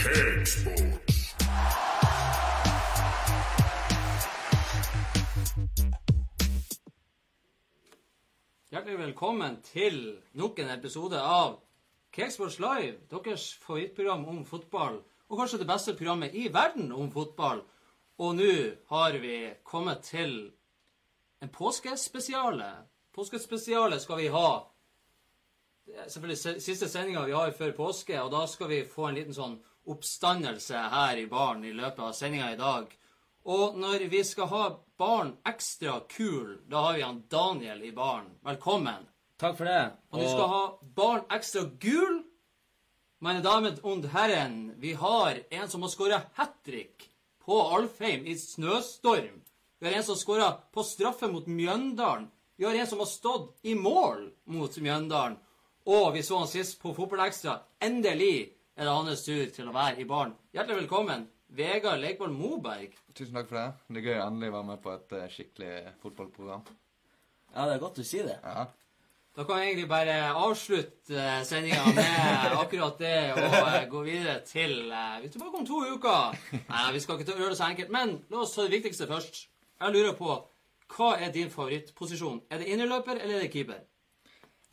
Cakesports. Hjertelig velkommen til nok en episode av Cakesports Live, deres favorittprogram om fotball, og kanskje det beste programmet i verden om fotball. Og nå har vi kommet til en påskespesiale. Påskespesiale skal vi ha. Det er selvfølgelig siste sendinga vi har før påske, og da skal vi få en liten sånn oppstandelse her i baren i løpet av sendinga i dag. Og når vi skal ha barn ekstra kul, da har vi han Daniel i baren. Velkommen. Takk for det. Og du skal ha barn ekstra gul. Mine damer und Herren, vi har en som har skåra hat trick på Alfheim i snøstorm. Vi har en som skåra på straffe mot Mjøndalen. Vi har en som har stått i mål mot Mjøndalen. Og vi så han sist på Fotballekstra. Endelig er det hans tur til å være i baren. Hjertelig velkommen, Vegard Leikvoll Moberg. Tusen takk for det. Det er gøy å endelig være med på et eh, skikkelig fotballprogram. Ja, det er godt du sier det. Ja. Da kan vi egentlig bare avslutte uh, sendinga med akkurat det og eh, gå videre til eh, Vi er tilbake om to uker. Nei, vi skal ikke ta- gjøre det så enkelt. Men la oss ta det viktigste først. Jeg lurer på hva er din favorittposisjon? Er det innerløper eller er det keeper?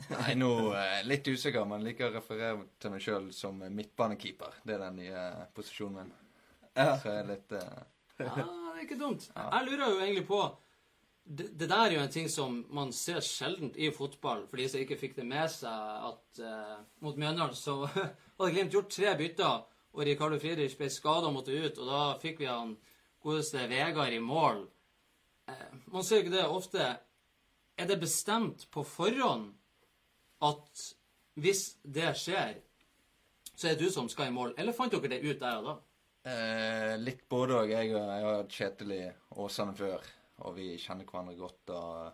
Nei, nå eh, litt usikker, men liker å referere til meg sjøl som midtbanekeeper. Det er den nye posisjonen min. Ja. Så jeg er litt eh, Ja, det er ikke dumt. Jeg lurer jo egentlig på det, det der er jo en ting som man ser sjeldent i fotball, for de som ikke fikk det med seg at eh, mot Mjøndalen så hadde Glimt gjort tre bytter, og Ricardo Friedrich ble skada og måtte ut, og da fikk vi han godeste Vegard i mål. Eh, man ser jo ikke det ofte. Er det bestemt på forhånd at hvis det skjer, så er det du som skal i mål, eller fant dere det ut der og da? eh, Litt både òg. Jeg, jeg har Kjetil i Åsane før, og vi kjenner hverandre godt. og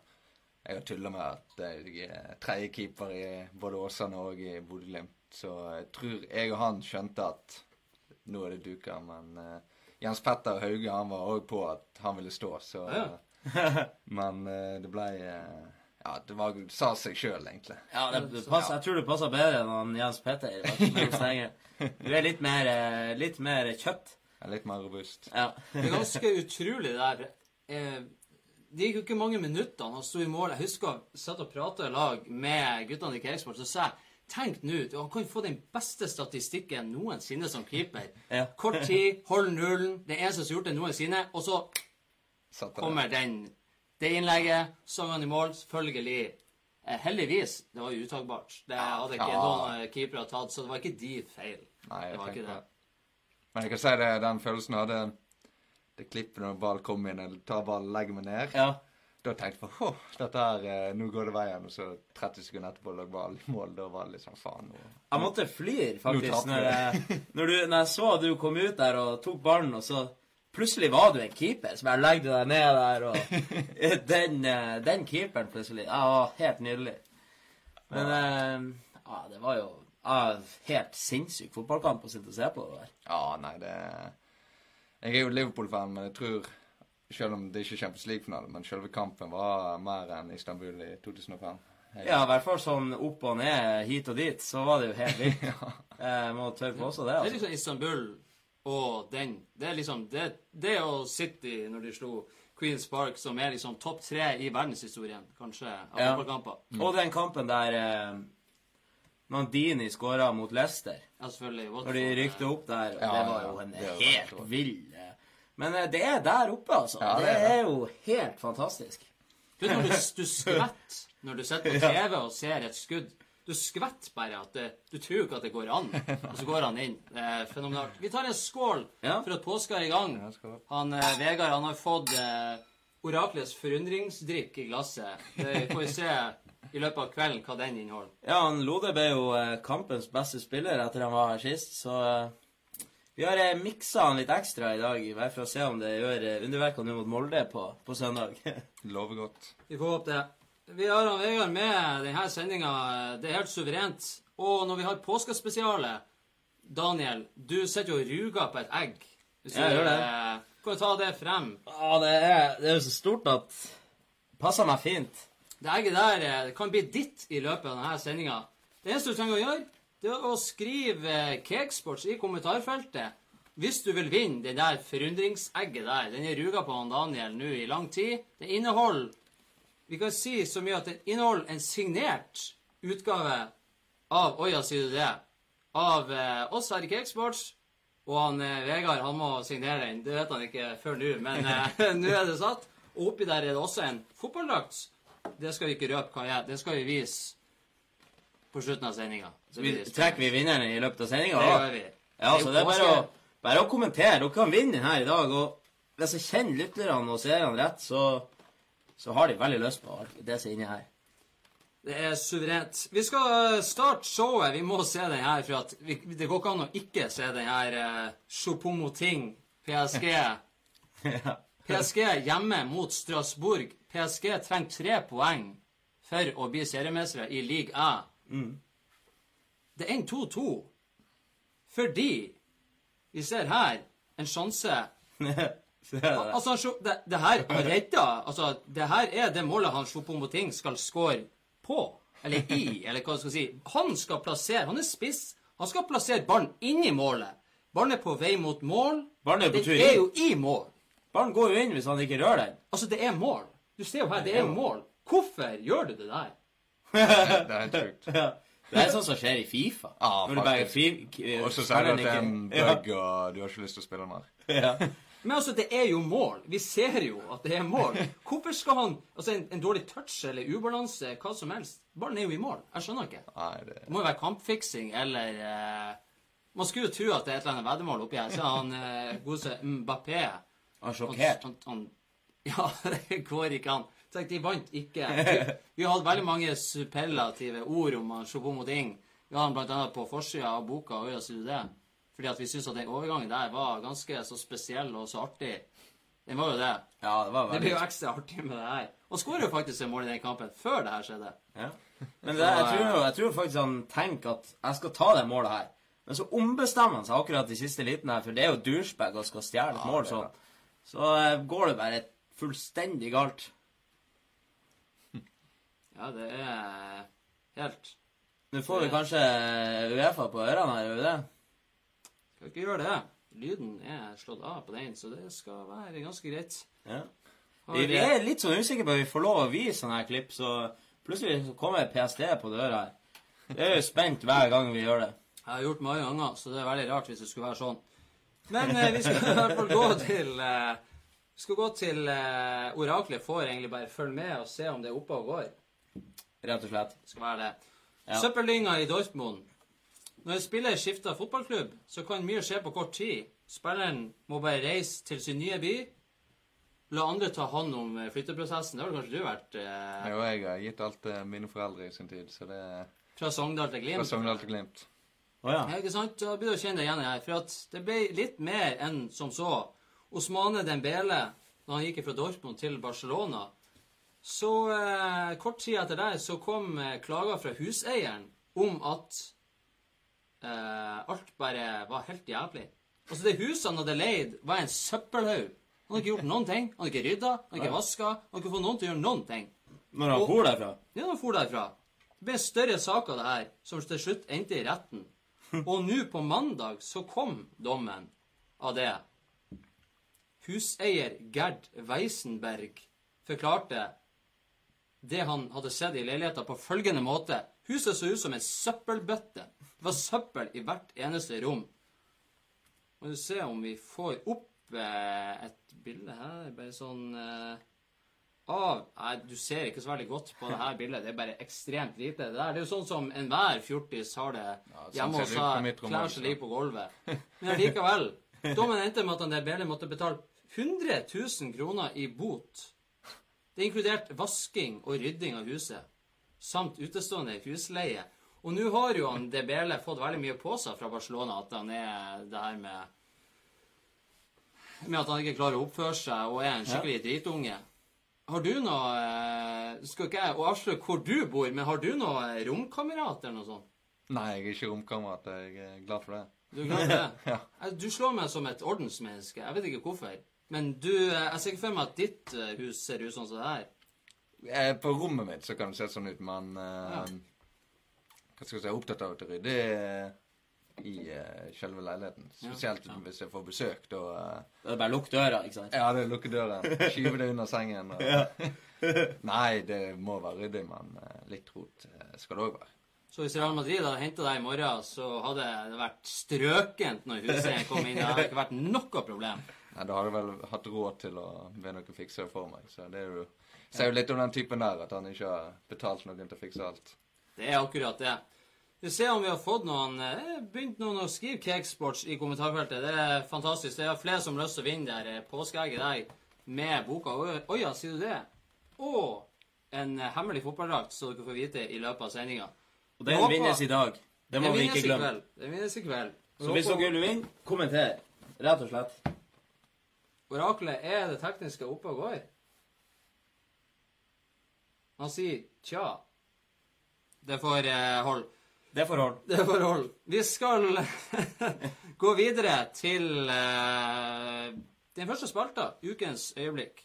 jeg har tulla med at jeg er tredjekeeper i både Åsane og i Bodø-Glimt. Så jeg tror jeg og han skjønte at nå er det duka. Men eh, Jens Petter Hauge han var òg på at han ville stå, så Ja. Men eh, det ble eh, Ja, det var, sa seg sjøl, egentlig. Ja, det, det passer, Jeg tror det passer bedre enn han Jens Petter. stenger. Du er litt mer, eh, litt mer kjøtt. Er litt mer robust. Ja. Det er ganske utrolig det der. Eh, det gikk jo ikke mange minuttene han sto i mål. Jeg husker jeg satt og prata i lag med guttene i Cakesports, så sa jeg Tenk nå, du, han kan få den beste statistikken noensinne som keeper. Ja. Kort tid, hold nullen. Det eneste som har gjort det noensinne. Og så kommer den, det innlegget. Så han i mål. Selvfølgelig. Eh, heldigvis. Det var jo uttagbart. Det hadde ikke Ja. noen eh, keepere tatt, så det var ikke de feil. Nei, jeg det var ikke det. det. Men jeg kan si det, den følelsen jeg hadde det klippet når ball kom inn, eller tar ballen, legger meg ned. ja. Da tenkte jeg på dette her, eh, nå går det veien. Og så 30 sekunder etterpå lå ballen i mål. Da var det liksom faen. Nå. Jeg måtte flire, faktisk, når jeg, når, du, når jeg så at du kom ut der og tok ballen, og så plutselig var du en keeper. Så bare legger du deg ned der, og den, eh, den keeperen plutselig Ja, helt nydelig. Men eh, ja, det var jo ja, helt sinnssyk fotballkamp å sitte og se på. det der. Ja, nei, det Jeg er jo Liverpool-fan, men jeg tror selv om det ikke er Champions League-finale, men selve kampen var mer enn Istanbul i 2005. Jeg, Ja, i hvert fall sånn opp og ned, hit og dit, så var det jo helt vilt. Jeg må tørre også det. Det er altså. liksom Istanbul og den. Det er liksom det, det og City når de slo Queens Park, som er liksom topp tre i verdenshistorien, kanskje, av Ja. fotballkamper. Og den kampen der eh, Mandini skåra mot Leicester. Ja, selvfølgelig. Når de rykte opp der. Ja, det var jo en var helt vill eh, Men eh, det er der oppe, altså. Ja, det, det er det. er jo helt fantastisk. Du vet når du, du skvetter når du sitter på TV og ser et skudd. Du skvetter bare at det, Du tror ikke at det går an, og så går han inn. Det er fenomenalt. Vi tar en skål Ja. for at påska er i gang. Ja, skål. Han eh, Vegard han har fått eh, oraklets forundringsdrikk i glasset. Det får vi se i løpet av kvelden hva den inneholder. Ja, han Lode ble jo eh, kampens beste spiller etter han var her sist, så eh, vi har eh, miksa han litt ekstra i dag, bare for å se om det gjør eh, underverker nå mot Molde på, på søndag. Lover godt. Vi får håpe det. Vi har han Vegard med denne sendinga. Det er helt suverent. Og når vi har påskespesiale Daniel, du sitter jo og ruger på et egg. Hvis jeg gjør det. eh, Kan du ta det frem? Ja, det er, det er jo så stort at passer meg fint. Det egget der eh, kan bli ditt i løpet av denne sendinga. Det eneste du trenger å gjøre, det er å skrive eh, Cakesports i kommentarfeltet hvis du vil vinne det der forundringsegget der. Den er ruga på han Daniel nå i lang tid. Det inneholder Vi kan si så mye at den inneholder en signert utgave av Oja, sier du det? Av eh, oss her i Cakesports. Og han eh, Vegard han må signere den. Det vet han ikke før nå, men eh, nå er det satt. Og oppi der er det også en fotballdrakt. Det skal vi ikke røpe hva er. Det skal vi vise på slutten av sendinga. Vi, trekker vi vinneren i løpet av sendinga? Det gjør vi. Ja, så det er bare å, bare å kommentere. Dere kan vinne den her i dag. Og hvis jeg kjenner lytterne og seerne rett, så, så har de veldig lyst på det som er inni her. Det er suverent. Vi skal starte showet. Vi må se den her, for at vi, det går ikke an å ikke se den her uh, Chopomoting, PSG. ja. PSG hjemme mot Strasbourg. PSG trenger tre poeng for å bli seriemestere i league A. Mm. Det er en 2-2 fordi vi ser her en sjanse det. Altså, han det, det her har redda Altså, det her er det målet han Choupo-Moting skal score på. Eller i, eller hva skal jeg si. Han skal plassere Han er spiss. Han skal plassere ballen inni målet. Ballen er på vei mot mål. Ballen er på tur inn. Det er jo i mål. Ballen går jo inn hvis han ikke rører den. Altså, det er mål. Du ser jo her, det er jo mål. Hvorfor gjør du det der? Det er helt sjukt. Ja. Det er sånn som skjer i Fifa. Ja, Når du bare faktisk. Og så sier du at det er en bug, og du har ikke lyst til å spille mer. Ja. Men altså, det er jo mål. Vi ser jo at det er mål. Hvorfor skal han Altså, en, en dårlig touch eller ubalanse, hva som helst. Ballen er jo i mål. Jeg skjønner ikke. Nei, det Det må jo være kampfiksing eller eh, Man skulle jo tro at det er et eller annet veddemål oppi her. Så han eh, godeste Mbappé Han er sjokkert. han, han, Ja, det går ikke an. Tenk, de vant ikke. Vi, vi hadde veldig mange superlative ord om han Choupo-Moting. Vi hadde han blant annet på forsida av boka Øya det? Fordi at vi syntes at den overgangen der var ganske så spesiell og så artig. Den var jo det. Ja, det var veldig... Det blir jo ekstra artig med det her. Og skårer jo faktisk et mål i den kampen før det her skjedde. ja. Men det, jeg, tror, jeg tror faktisk han tenker at jeg skal ta det målet her. Men så ombestemmer han seg akkurat i siste liten her, for det er jo douchebag og skal stjele et mål sånn. Så eh, går det bare fullstendig galt. Ja, det er helt Nå får vi kanskje Uefa på ørene her, gjør vi det? Skal ikke gjøre det. Lyden er slått av på den, så det skal være ganske greit. Ja. Vi er litt sånn usikre på om vi får lov å vise sånne her klipp, så plutselig kommer PST på døra her. Det er jo spent hver gang vi gjør det. Jeg har gjort mange ganger, så det er veldig rart hvis det skulle være sånn. Men eh, vi skal i hvert fall gå til eh, Vi skal gå til eh, Oraklet får egentlig bare følge med og se om det er oppe og går. Rett og slett. Det skal være det. Ja. Søppeldynga i Dortmund. Når en spiller skifter fotballklubb, så kan mye skje på kort tid. Spilleren må bare reise til sin nye by. La andre ta hånd om eh, flytteprosessen. Det har kanskje du vært eh, Jo, jeg har gitt alt til mine foreldre i sin tid, så det fra Sogndal til Glimt. fra Sogndal til Glimt. Å ja. Ja, ikke sant? Da blir du å kjenne deg igjen her. For at det ble litt mer enn som så. Osmane Dembele, da han gikk fra Dortmund til Barcelona, så eh, kort tid etter det så kom eh, klager fra huseieren om at eh, alt bare var helt jævlig. Altså, det huset han hadde leid, var en søppelhaug. Han hadde ikke gjort noen ting. Han hadde ikke rydda, han hadde ikke vaska, han hadde ikke fått noen til å gjøre noen ting. Når han for derfra? Ja, han for derfra. Det ble en større sak av det her, som til slutt endte i retten. Og nå på mandag så kom dommen av det. Huseier Gerd Weisenberg forklarte det han hadde sett i leiligheten på følgende måte. Huset så ut som en søppelbøtte. Det var søppel i hvert eneste rom. Må vi se om vi får opp eh, et bilde her, bare sånn eh, av Nei, du ser ikke så veldig godt på det her bildet. Det er bare ekstremt lite. Det, der, det er jo sånn som enhver fjortis har det sånn hjemme hos seg. Klær som ligger på gulvet. Men allikevel. Dommen endte med at han der Bele måtte betale 100 000 kroner i bot. Det inkluderte vasking og rydding av huset, samt utestående husleie. Og nå har jo han Debele fått veldig mye på seg fra Barcelona, at han er det her med Med at han ikke klarer å oppføre seg og er en skikkelig dritunge. Har du noe eh, Skal ikke jeg avsløre hvor du bor, men har du noe romkamerat eller noe sånt? Nei, jeg er ikke romkamerat. Jeg er glad for det. Du er glad for det? Ja. Eh, Du slår meg som et ordensmenneske. Jeg vet ikke hvorfor. Men du, eh, jeg ser ikke for meg at ditt hus ser ut sånn som det her. På rommet mitt så kan det se sånn ut, men eh, hva skal jeg si, opptatt av å rydde i uh, selve leiligheten. Spesielt Ja. hvis jeg får besøk. Da uh, Det er bare lukk døra, ikke sant? Ja, det er lukke døren. Skyve det under sengen. Og... Nei, det må være ryddig, men uh, litt rot skal det òg være. Så hvis Real Madrid hadde henta deg i morgen, så hadde det vært strøkent når huseieren kom inn. Det hadde ikke vært noe problem. Nei, Da hadde jeg vel hatt råd til å be noen fikse det for meg. Så det er jo Ser jo litt om den typen der, at han ikke har betalt noen til å fikse alt. Det er akkurat det. Vi ser om vi har fått noen eh, begynt noen å skrive Cakesports i kommentarfeltet. Det er fantastisk. Det er flere som har lyst til å vinne der eh, påskeegget deg med boka. Oi ja, sier du det? Og en hemmelig fotballdrakt, så dere får vite i løpet av sendinga. Og den vinnes i dag. Det må vi ikke glemme. Den vinnes i kveld. Så hvis dere vil vinne, kommenter. Rett og slett. Oraklet, er det tekniske oppe og går? Han sier tja. Det får eh, hold. Det får hold. Det får hold. Vi skal gå videre til eh, den første spalta, ukens øyeblikk.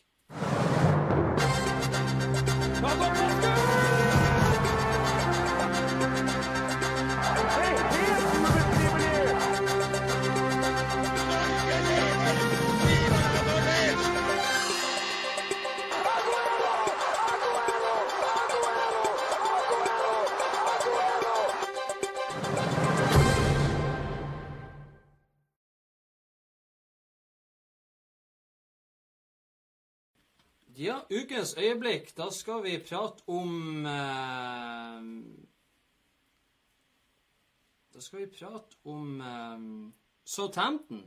Ja, ukens øyeblikk. Da skal vi prate om eh, Da skal vi prate om eh, Southampton.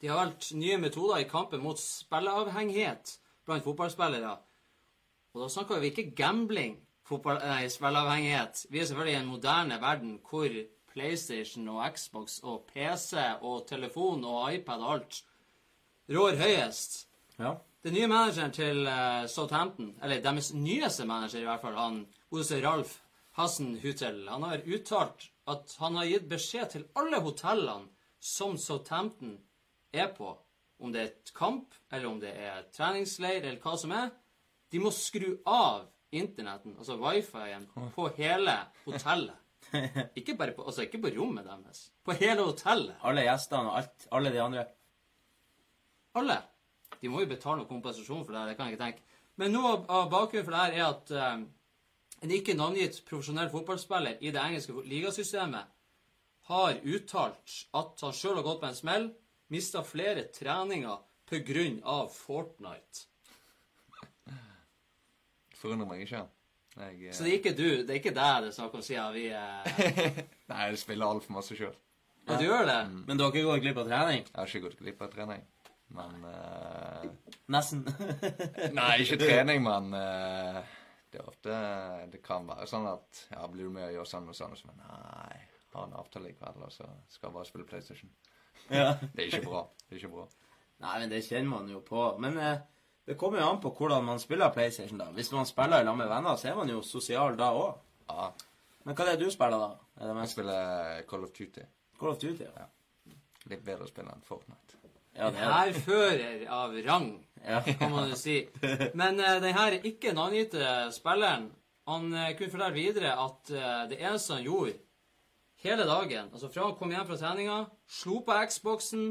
De har valgt nye metoder i kampen mot spilleavhengighet blant fotballspillere. Og da snakker vi ikke gambling, nei, spilleavhengighet. Vi er selvfølgelig i en moderne verden hvor PlayStation og Xbox og PC og telefon og iPad og alt rår høyest. Ja. Den nye manageren til eh, Southampton, eller deres nyeste manager i hvert fall, han Ose Ralf Hasenhutel, han har uttalt at han har gitt beskjed til alle hotellene som Southampton er på, om det er et kamp, eller om det er treningsleir, eller hva som er, de må skru av internetten, altså wifi-en, på hele hotellet. Ikke bare på, altså ikke på rommet deres. På hele hotellet. Alle gjestene og alt, alle de andre. Alle. De må jo betale noe kompensasjon for det, her, det kan jeg ikke tenke. Men noe av, bakgrunnen for det her er at eh, en ikke navngitt profesjonell fotballspiller i det engelske ligasystemet har uttalt at han sjøl har gått på en smell, mista flere treninger pga. Fortnite. Forundrer meg ikke. Jeg, eh, Så det er ikke du, det er ikke deg det er snakk om, siden vi eh, Nei, jeg spiller altfor masse sjøl. Ja, du gjør det? Men du har ikke gått glipp av trening? Jeg har ikke gått glipp av trening. Men uh, Nesten. Nei, ikke trening, men uh, det er ofte Det kan være sånn at Ja, blir du med og gjør sånn og sånn, og så nei, har en avtale i kveld, og så skal bare spille PlayStation. ja. Det er ikke bra. Det er ikke bra. Nei, men det kjenner man jo på. Men uh, det kommer jo an på hvordan man spiller PlayStation, da. Hvis man spiller i lag med venner, så er man jo sosial da òg. Ja, Men hva er det du spiller, da? Det jeg spiller Call of Duty. Call of Duty? Ja, Litt bedre å spille enn Fortnite. Ja det er det. Hærfører av rang. Kan man jo si. Men uh, den her ikke navngitte spilleren han uh, kunne fortelle videre at uh, det eneste han gjorde hele dagen, altså fra han kom hjem fra treninga, slo på Xboxen,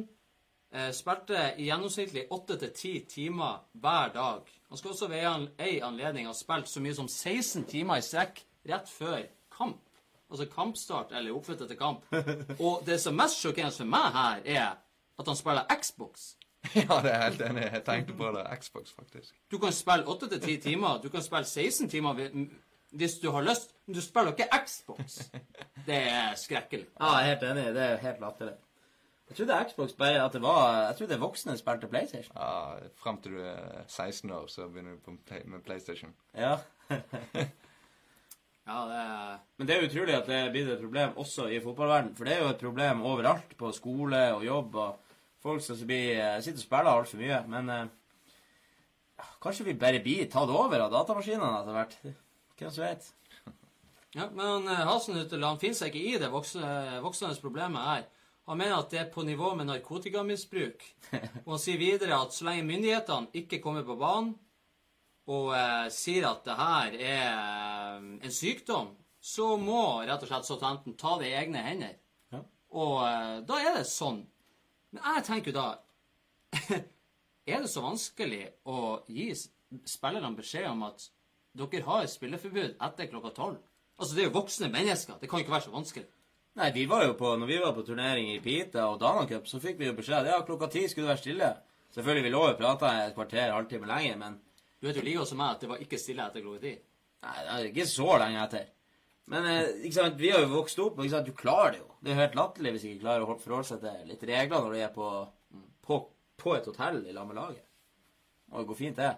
uh, spilte i gjennomsnittlig åtte til ti timer hver dag. Han skal også ved en, ei anledning ha spilt så mye som 16 timer i strekk rett før kamp. Altså kampstart eller oppflyttet til kamp. Og det som er mest sjokkerende for meg her, er at han spiller Xbox. ja, det er helt enig. Jeg tenkte på det. Xbox, faktisk. Du kan spille 8 til 10 timer. Du kan spille 16 timer hvis du har lyst. Men du spiller ikke Xbox. Det er skrekkelig. Ja, jeg er helt enig. Det er helt latterlig. Jeg trodde Xbox bare at det var Jeg trodde voksne spilte PlayStation. Ja, Fram til du er 16 år, så begynner du på play, med PlayStation. Ja. Ja, det er Men det er utrolig at det blir et problem også i fotballverden. For det er jo et problem overalt, på skole og jobb. og Folk som blir, eh, sitter og spiller altfor mye. Men eh, kanskje vi bare blir tatt over av datamaskinene etter hvert. Hvem som vet? Ja, men eh, Hasenhutel han finner seg ikke i det voksne, problemet her. Han mener at det er på nivå med narkotikamisbruk. Og han sier videre at så lenge myndighetene ikke kommer på banen og eh, sier at det her er eh, en sykdom, så må rett og slett Southampton ta det i egne hender. Ja. Og eh, da er det sånn. Men jeg tenker jo da Er det så vanskelig å gi spillerne beskjed om at dere har et spilleforbud etter klokka tolv? Altså, det er jo voksne mennesker. Det kan jo ikke være så vanskelig. Nei, vi var jo på, når vi var på turnering i Pita og Dana Cup, så fikk vi jo beskjed ja, klokka ti skulle det være stille. Selvfølgelig, vi lå og prata et kvarter, halvtime lenge, men Du vet jo like godt som meg at det var ikke stille etter klokka ti. Nei, det er ikke så lenge etter. Men eh, sant, vi har jo vokst opp, og du klarer det jo. Det er jo helt latterlig hvis ikke klarer å hol- forholde seg til litt regler når du er på, på, på et hotell i lag med laget. Og det går fint, det.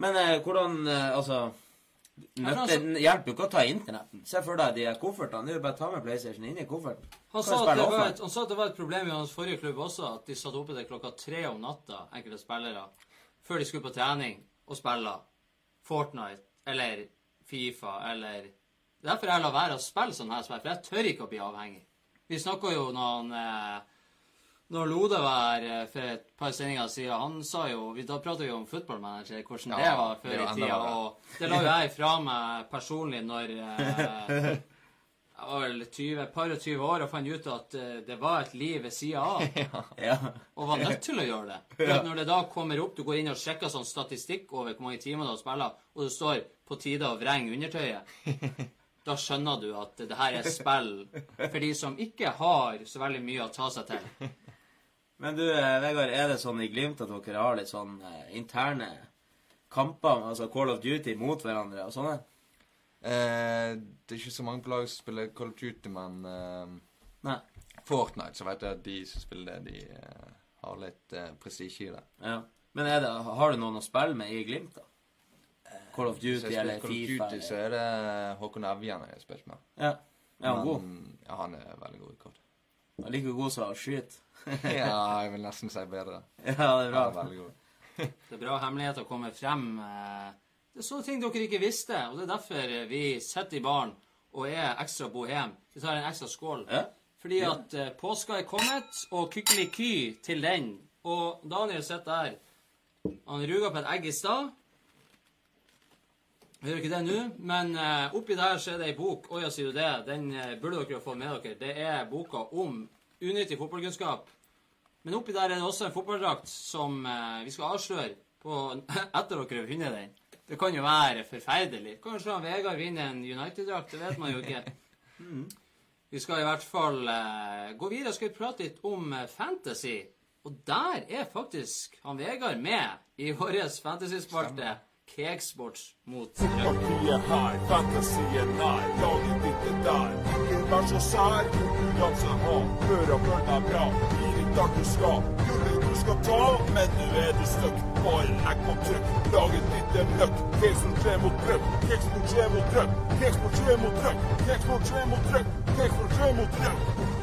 Men eh, hvordan eh, Altså Nøtte altså- hjelper jo ikke å ta internetten. Se for deg de koffertene. Det er jo bare å ta med PlayStation inn i kofferten. Han sa, at det et, han sa at det var et problem i hans forrige klubb også, at de satt oppe til klokka tre om natta, enkelte spillere, før de skulle på trening og spille Fortnite eller Fifa eller Det er derfor jeg lar være å spille sånn her spill, for jeg tør ikke å bli avhengig. Vi snakka jo noen han eh, når Lode var her eh, for et par sendinger siden, han sa jo Da pratet vi om footballmanager, hvordan det var før det i tida. Og det la jo jeg fra meg personlig når eh, jeg var vel 20, et par og 20 år og fant ut at eh, det var et liv ved sida av. Ja. Og var nødt til å gjøre det. For at når det da kommer opp, du går inn og sjekker sånn statistikk over hvor mange timer du har spilt, og det står 'på tide å vrenge undertøyet', da skjønner du at det her er spill for de som ikke har så veldig mye å ta seg til. Men du, eh, Vegard, er det sånn i Glimt at dere har litt sånn eh, interne kamper, altså Call of Duty mot hverandre og sånne? Eh, det er ikke så mange på lag som spiller Call of Duty, men eh, Nei. Fortnite, så vet jeg at de som spiller det, de eh, har litt eh, prestisje i det. Ja. Men er det, har du noen å spille med i Glimt, da? Call of Duty eller Call of Fifa? Duty, så er det Håkon Evjen jeg har spilt med. Ja. Er han god? Ja, han er veldig god i kort. Han like god som å skyte? ja, jeg vil nesten si bedre. Ja, det er Han er bra. veldig god. Det er bra hemmeligheter kommer frem. eh, Det er sånne ting dere ikke visste, og det er derfor vi sitter i baren og er ekstra bohem. Vi tar en ekstra skål. Ja. Fordi at eh, påska er kommet, og kykkeliky til den. Og Daniel sitter der. Han ruga på et egg i stad. Vi gjør ikke det nå, men eh, oppi der så er det ei bok. Å ja, sier du det? Den eh, burde dere jo få med dere. Det er boka om unyttig fotballkunnskap. Men oppi der er det også en fotballdrakt som eh, vi skal avsløre på, etter dere har vunnet den. Det kan jo være forferdelig. Kanskje han Vegard vinner en United-drakt. Det vet man jo ikke. Vi skal i hvert fall uh, gå videre. Skal vi prate litt om uh, fantasy? Og der er faktisk han Vegard med i vår fantasy-spalte Cakesports mot. Partiet her, fantasien nær, laget ditt der. Ikke vær så sær, konkurranse ha. Hør og bra, blir ikke alt du skal. Gullet du skal ta, men nå du stuck. Bare legg på trykk, laget ditt møkk. Keksport 3 mot 3 mot Rødt, Keksport 3 mot Rødt, Keksport 3 mot Rødt, Keksport 3 mot Rødt.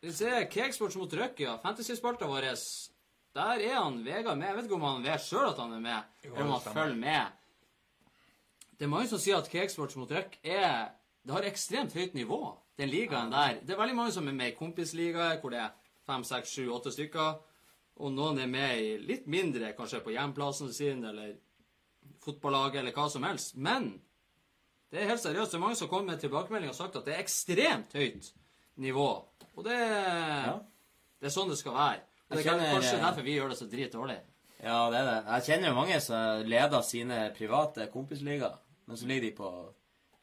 Vi ser Cakesports mot Rødt, ja. Fantasy-spalta vår. Der er han Vegard med. Jeg vet ikke om han vet sjøl at han er med, eller om han stemmer. følger med. Det er mange som sier at Cakesports mot Røkk er Det har ekstremt høyt nivå, den ligaen der. Det er veldig mange som er med i kompisligaer, hvor det er fem, seks, sju, åtte stykker. Og noen er med i litt mindre, kanskje på hjemplassen sin, eller fotballaget, eller hva som helst. Men det er helt seriøst. Det er mange som kommer med tilbakemelding og sagt at det er ekstremt høyt nivå. Og det, det er sånn det skal være. Og det er kanskje derfor vi gjør det så dritdårlig. Ja, det er det. Jeg kjenner jo mange som leder sine private kompisligaer, men så ligger de på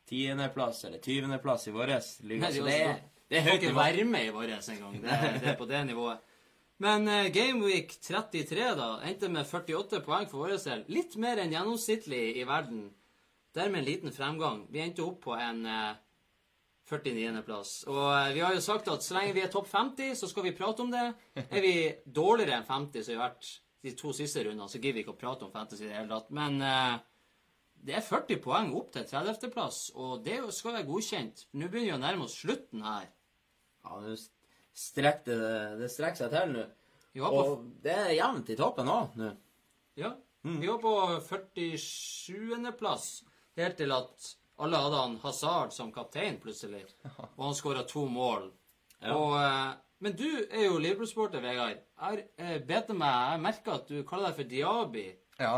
tiendeplass eller tyvendeplass i vår liga. Så de det er, det er høyt ikke nivå. være med i vår engang. Det, det er på det nivået. Men uh, Gameweek 33 da, endte med 48 poeng for vår del. Litt mer enn gjennomsnittlig i verden. Dermed en liten fremgang. Vi endte opp på en eh, 49.-plass. Og eh, vi har jo sagt at så lenge vi er topp 50, så skal vi prate om det. Er vi dårligere enn 50, som vi har vært de to siste rundene, så gidder vi ikke å prate om fantasy i det hele tatt. Men uh, det er 40 poeng opp til 30.-plass, og det skal være godkjent. Nå begynner vi å nærme oss slutten her. Ja, det, strekker det, det strekker seg til nå. Og det er jevnt i toppen òg nå. ja, vi var på 47.-plass, helt til at alle hadde han Hazard som kaptein plutselig. Og han skåra to mål. Ja. Og, eh, men du er jo Liverpool-sporter, Vegard. Jeg har eh, jeg merker at du kaller deg for Diaby. Ja.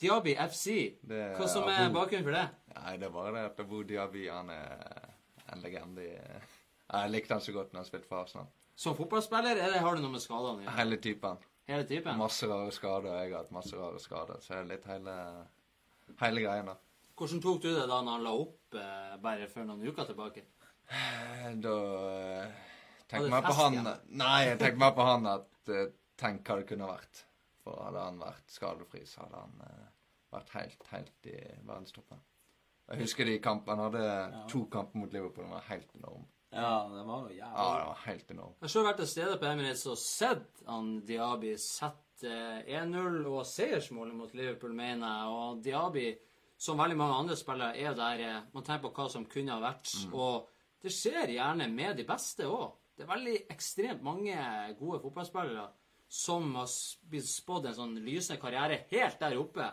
Diaby FC. Det Hva som er Abu. bakgrunnen for det? Nei, det er bare det at Abu Diaby han er en legende Jeg likte han så godt når han spilte for Arsenal. Som fotballspiller, eller har du noe med skadene å gjøre? Hele typen. Hele typen? Masse rare skader, jeg har hatt masse rare skader. Så det er litt hele, hele greien, da. Hvordan tok du det da når han la opp eh, bare for noen uker tilbake? Da eh, tenkte meg på han? Nei, jeg tenkte meg på han at eh, Tenk hva det kunne vært. For hadde han vært skadefri, så hadde han eh, vært helt, helt i verdenstoppen. Jeg husker de kampene. Han hadde to kamper mot Liverpool. Den var helt enorm. Ja, det var jo jævlig. Ja, det var helt enorm. Jeg har selv vært til stede på Emirates og sett han Diaby sette eh, 1-0 og seiersmålet mot Liverpool, mener jeg. Og Diaby, som veldig mange andre spillere, er der eh, man tenker på hva som kunne ha vært. Og det skjer gjerne med de beste òg. Det er veldig ekstremt mange gode fotballspillere som har blitt spådd en sånn lysende karriere helt der oppe,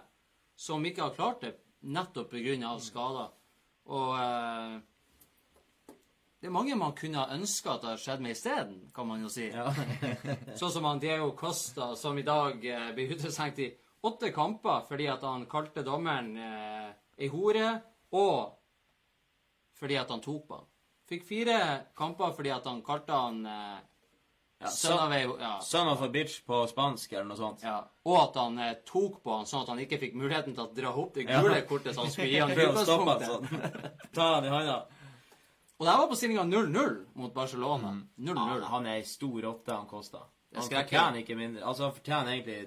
som ikke har klart det nettopp pga. skader. Og eh, det er mange man kunne ha ønska at det hadde skjedd med isteden, kan man jo si. Ja. Sånn som han Diego Costa, som i dag eh, blir utestengt i åtte kamper fordi at han kalte dommeren eh, ei hore, og fordi at han tok på han. Fikk fire kamper fordi at han kalte han eh, Ja, son, av son, ei ja, son of a bitch på spansk eller noe sånt. ja. Og at han eh, tok på han sånn at han ikke fikk muligheten til å dra opp det Ja. gule kortet som han skulle gi han utgangspunktet. sånn. Ta han i hånda. Og det her var på stillinga 0-0 mot Barcelona. 0-0. Han, han er ei stor åtte, han Kosta. Han fortjener ikke mindre. Altså, han fortjener egentlig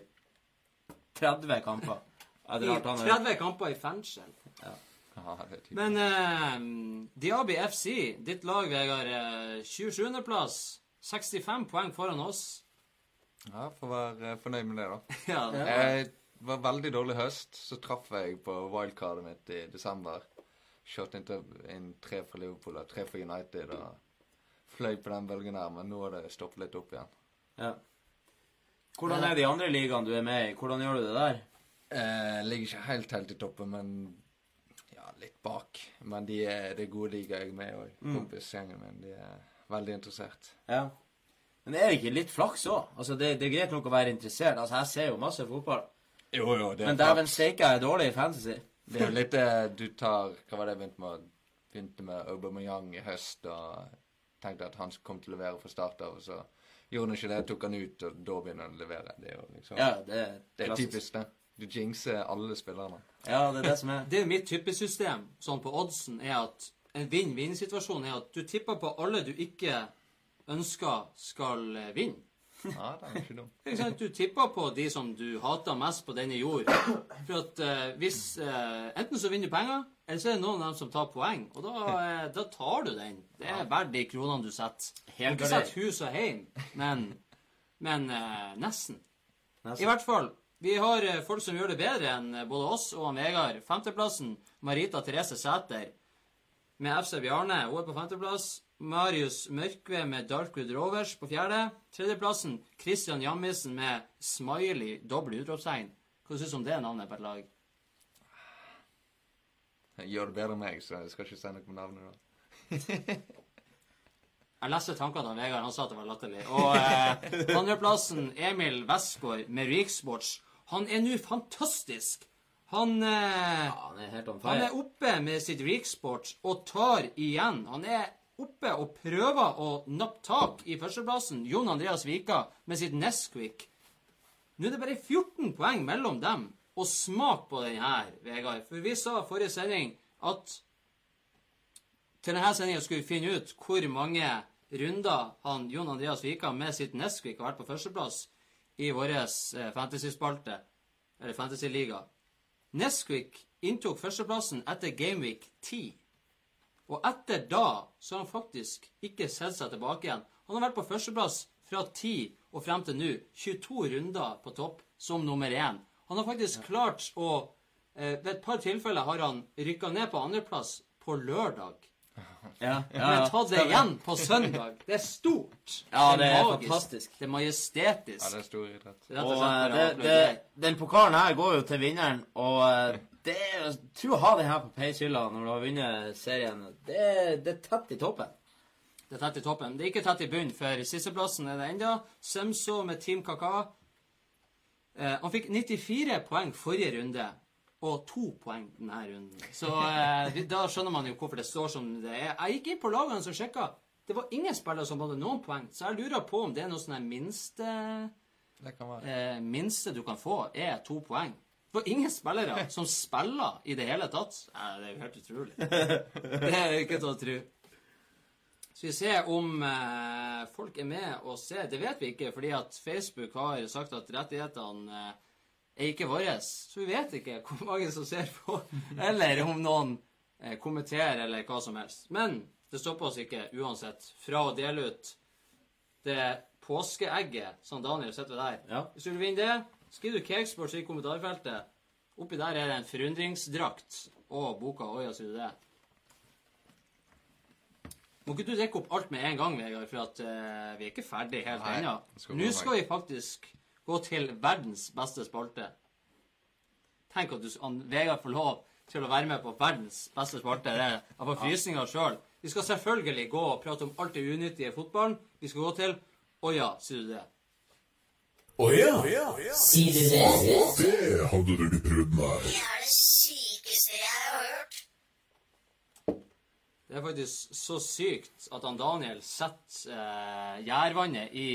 30 kamper. Etter I at han er 30 kamper i fengsel. Ja, det. Men eh, Diaby FC, ditt lag, Vegard, eh, 27.-plass. 65 poeng foran oss. Ja, får være fornøyd med det, da. Ja, Jeg var veldig dårlig høst. Så traff jeg på wildcardet mitt i desember. Kjørte inn, inn tre fra Liverpool og tre fra United. og Fløy på den bølgen her, men nå har det stoppet litt opp igjen. Ja. Hvordan er de andre ligaene du er med i? Hvordan gjør du det der? Eh, ligger ikke helt helt i toppen, men ja, litt bak. Men de er, det er gode ligaer jeg er med i òg. Mm. Kompisgjengen min de er veldig interessert. Ja. Men er det ikke litt flaks òg? Altså, det, det er greit nok å være interessert. Altså, Jeg ser jo masse fotball. Jo, jo, det Men dæven steike, jeg er dårlig i fantasy. Det er jo litt det du tar Hva var det jeg begynte med? Begynte med Aubameyang i høst og tenkte at han kom til å levere fra start av, og så gjorde han ikke det, tok han ut, og da begynner han å levere. Det er jo liksom Ja, det er, Det er typisk, det. Du jinxer alle spillerne. Ja, det er det som er. Det er mitt tippesystem sånn på oddsen er at en vinn-vinn-situasjon er at du tipper på alle du ikke ønsker skal vinne. Ja, det er ikke dumt. Du tipper på de som du hater mest på denne jord. For at eh, hvis eh, Enten så vinner du penger, eller så er det noen av dem som tar poeng. Og da, eh, da tar du den. Det er verdt de kronene du setter. Du ikke setter hus og heim, men, men eh, nesten. I hvert fall. Vi har eh, folk som gjør det bedre enn eh, både oss og han Vegard. Femteplassen Marita Therese Sæter med FC Bjarne. Hun er på femteplass. Marius Mørkve med Darkwood Rovers på fjerde. Tredjeplassen Christian Jammisen med Smiley doble utropstegn. Hva syns du om det navnet på et lag? Jeg gjør det bedre enn meg, så jeg skal ikke si noe med navnet. da. Jeg leste tankene til Vegard. Han sa at det var latterlig. Og eh, andreplassen Emil Westgård med Riksports. Han er nå fantastisk. Han eh, Ja, han er helt Han er oppe med sitt Riksport og tar igjen. Han er oppe og prøver å nappe tak i førsteplassen. Jon Andreas Vika med sitt Nesquik. Nå er det bare 14 poeng mellom dem. Og smak på den her, Vegard. For vi sa forrige sending at til denne sendinga skulle vi finne ut hvor mange runder han Jon Andreas Vika med sitt Nesquik har vært på førsteplass i vår fantasyspalte, fantasy-spalte, eller fantasy-liga. Nesquik inntok førsteplassen etter Gameweek 10. Og etter da så har han faktisk ikke sett seg tilbake igjen. Han har vært på førsteplass fra 10 og frem til nå. 22 runder på topp som nummer én. Han har faktisk klart å Eh, ved et par tilfeller har han rykka ned på andreplass på lørdag. Ja, ja, Men ta det igjen på søndag. Det er stort. Ja, det er magisk. fantastisk. Det er majestetisk. Ja, det er stor idrett. Rett og Og eh, det, det, den pokalen her går jo til vinneren, og eh, det jeg å ha den her på peishylla når du har vunnet serien. Det, det er tett i toppen. Det er tett i toppen. Det er ikke tett i bunnen, for sisteplassen er det enda. Sømså med Team Kaka. Eh, han fikk 94 poeng forrige runde, og to poeng denne runden. Så eh, da skjønner man jo hvorfor det står som det er. Jeg gikk inn på lagene og sjekka. Det var ingen spillere som hadde noen poeng, så jeg lurer på om det er noe sånn minste Det kan være. eh, minste du kan få, er to poeng. Det var ingen spillere som spiller i det hele tatt. Nei, det er jo helt utrolig. Det er ikke til å tro. Skal vi se om eh, folk er med og ser. Det vet vi ikke, fordi at Facebook har sagt at rettighetene eh, er ikke våre. Så vi vet ikke hvor mange som ser på, eller om noen eh, kommenterer, eller hva som helst. Men det stopper oss ikke uansett fra å dele ut det påskeegget som Daniel sitter der. Ja. Hvis du vil vinne det, skriv du Cakesports i kommentarfeltet. Oppi der er det en forundringsdrakt og boka Oi, sier du det? Må ikke du rekke opp alt med en gang, Vegard, for at uh, vi er ikke ferdig helt ennå. Nå skal vi faktisk gå til verdens beste spalte. Tenk at du, an, Vegard får lov til å være med på verdens beste spalte. Det er bare frysninger sjøl. Vi skal selvfølgelig gå og prate om alt det unyttige i fotballen. Vi skal gå til Å ja, sier du det? Å ja, Sier du det? det hadde du ikke trodd, nei. Det er det sykeste jeg har hørt. Det er faktisk så sykt at han Daniel setter eh, gjærvannet i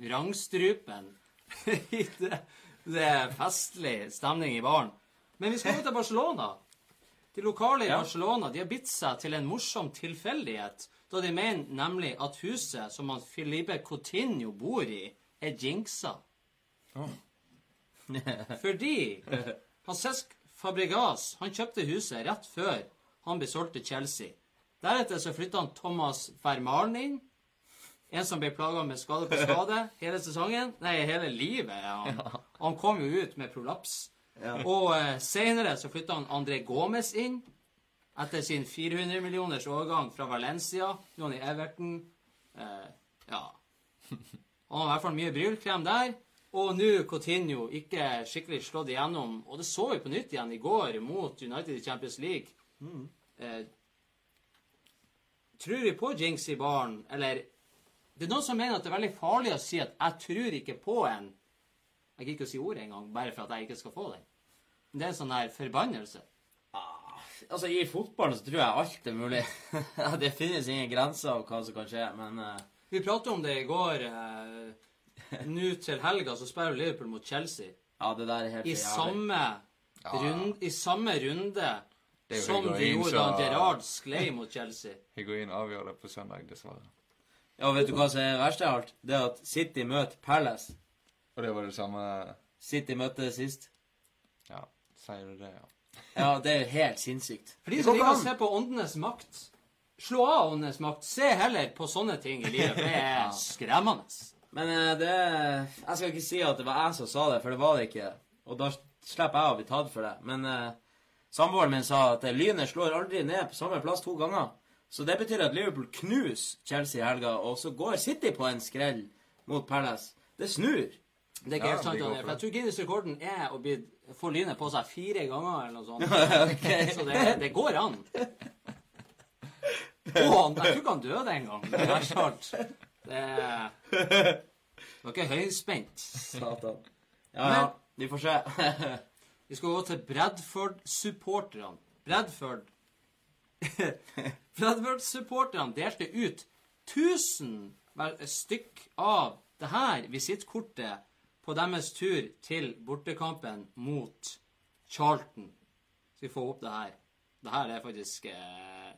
vrangstrupen. det, det er festlig stemning i baren. Men vi skal jo til Barcelona. De lokale i Ja. Barcelona de har bitt seg til en morsom tilfeldighet, da de mener nemlig at huset som han Filipe Coutinho bor i, er jinxa. Fordi han Cesc Fabregas han kjøpte huset rett før han ble solgt til Chelsea. Deretter så flytta han Thomas Vermalen inn. En som ble plaga med skade på skade hele sesongen. Nei, hele livet. Han, han kom jo ut med prolaps. Og eh, senere så flytta han André Gomez inn. Etter sin 400 millioners overgang fra Valencia. I Everton. Eh, ja. Han har i hvert fall mye brylkrem der. Og nå Coutinho ikke skikkelig slått igjennom. Og det så vi på nytt igjen i går mot United i Champions League. Eh, tror vi på jinx i baren, eller Det er noen som mener at det er veldig farlig å si at 'jeg tror ikke på en'. Jeg gidder ikke å si ordet engang, bare for at jeg ikke skal få den. Men det er en sånn her forbannelse. Altså, I fotballen så tror jeg alt er mulig. det finnes ingen grenser av hva som kan skje, men uh... Vi pratet om det i går. Eh, Nå til helga så spiller Liverpool mot Chelsea. ja, det der er helt I samme, rund, I samme runde som de gjorde gjorde da Gerard sklei mot Chelsea. Higuain avgjør det på søndag, dessverre. Ja, vet du hva som er verst av alt? Det er at City møter Palace. Og det var det samme City møtte sist. Ja, sier du det, ja. Ja, det er helt sinnssykt. For de som liker å se på åndenes makt, slå av åndenes makt. Se heller på sånne ting i livet. Det er skremmende. Men eh, det Jeg skal ikke si at det var jeg som sa det, for det var det ikke. Og da slipper jeg å bli tatt for det. Men eh, samboeren min sa at eh, Lynet slår aldri ned på samme plass to ganger. Så det betyr at Liverpool knuser Chelsea i helga, og så går City på en skrell mot Palace. Det snur. Det er ikke helt sant, Daniel. for jeg tror Guinness-rekorden er å bli, få lynet på seg fire ganger eller noe sånt. okay. Så det, det går an. Og jeg tror ikke han døde engang. Det er snart Det var ikke høyspent. Satan. Ja, ja. Vi får se. Vi skal gå til Bradford-supporterne. Bradford Bradford-supporterne delte ut 1000 stykk av det her visittkortet på deres tur til bortekampen mot Charlton. Skal vi få opp det her? Det her er faktisk eh,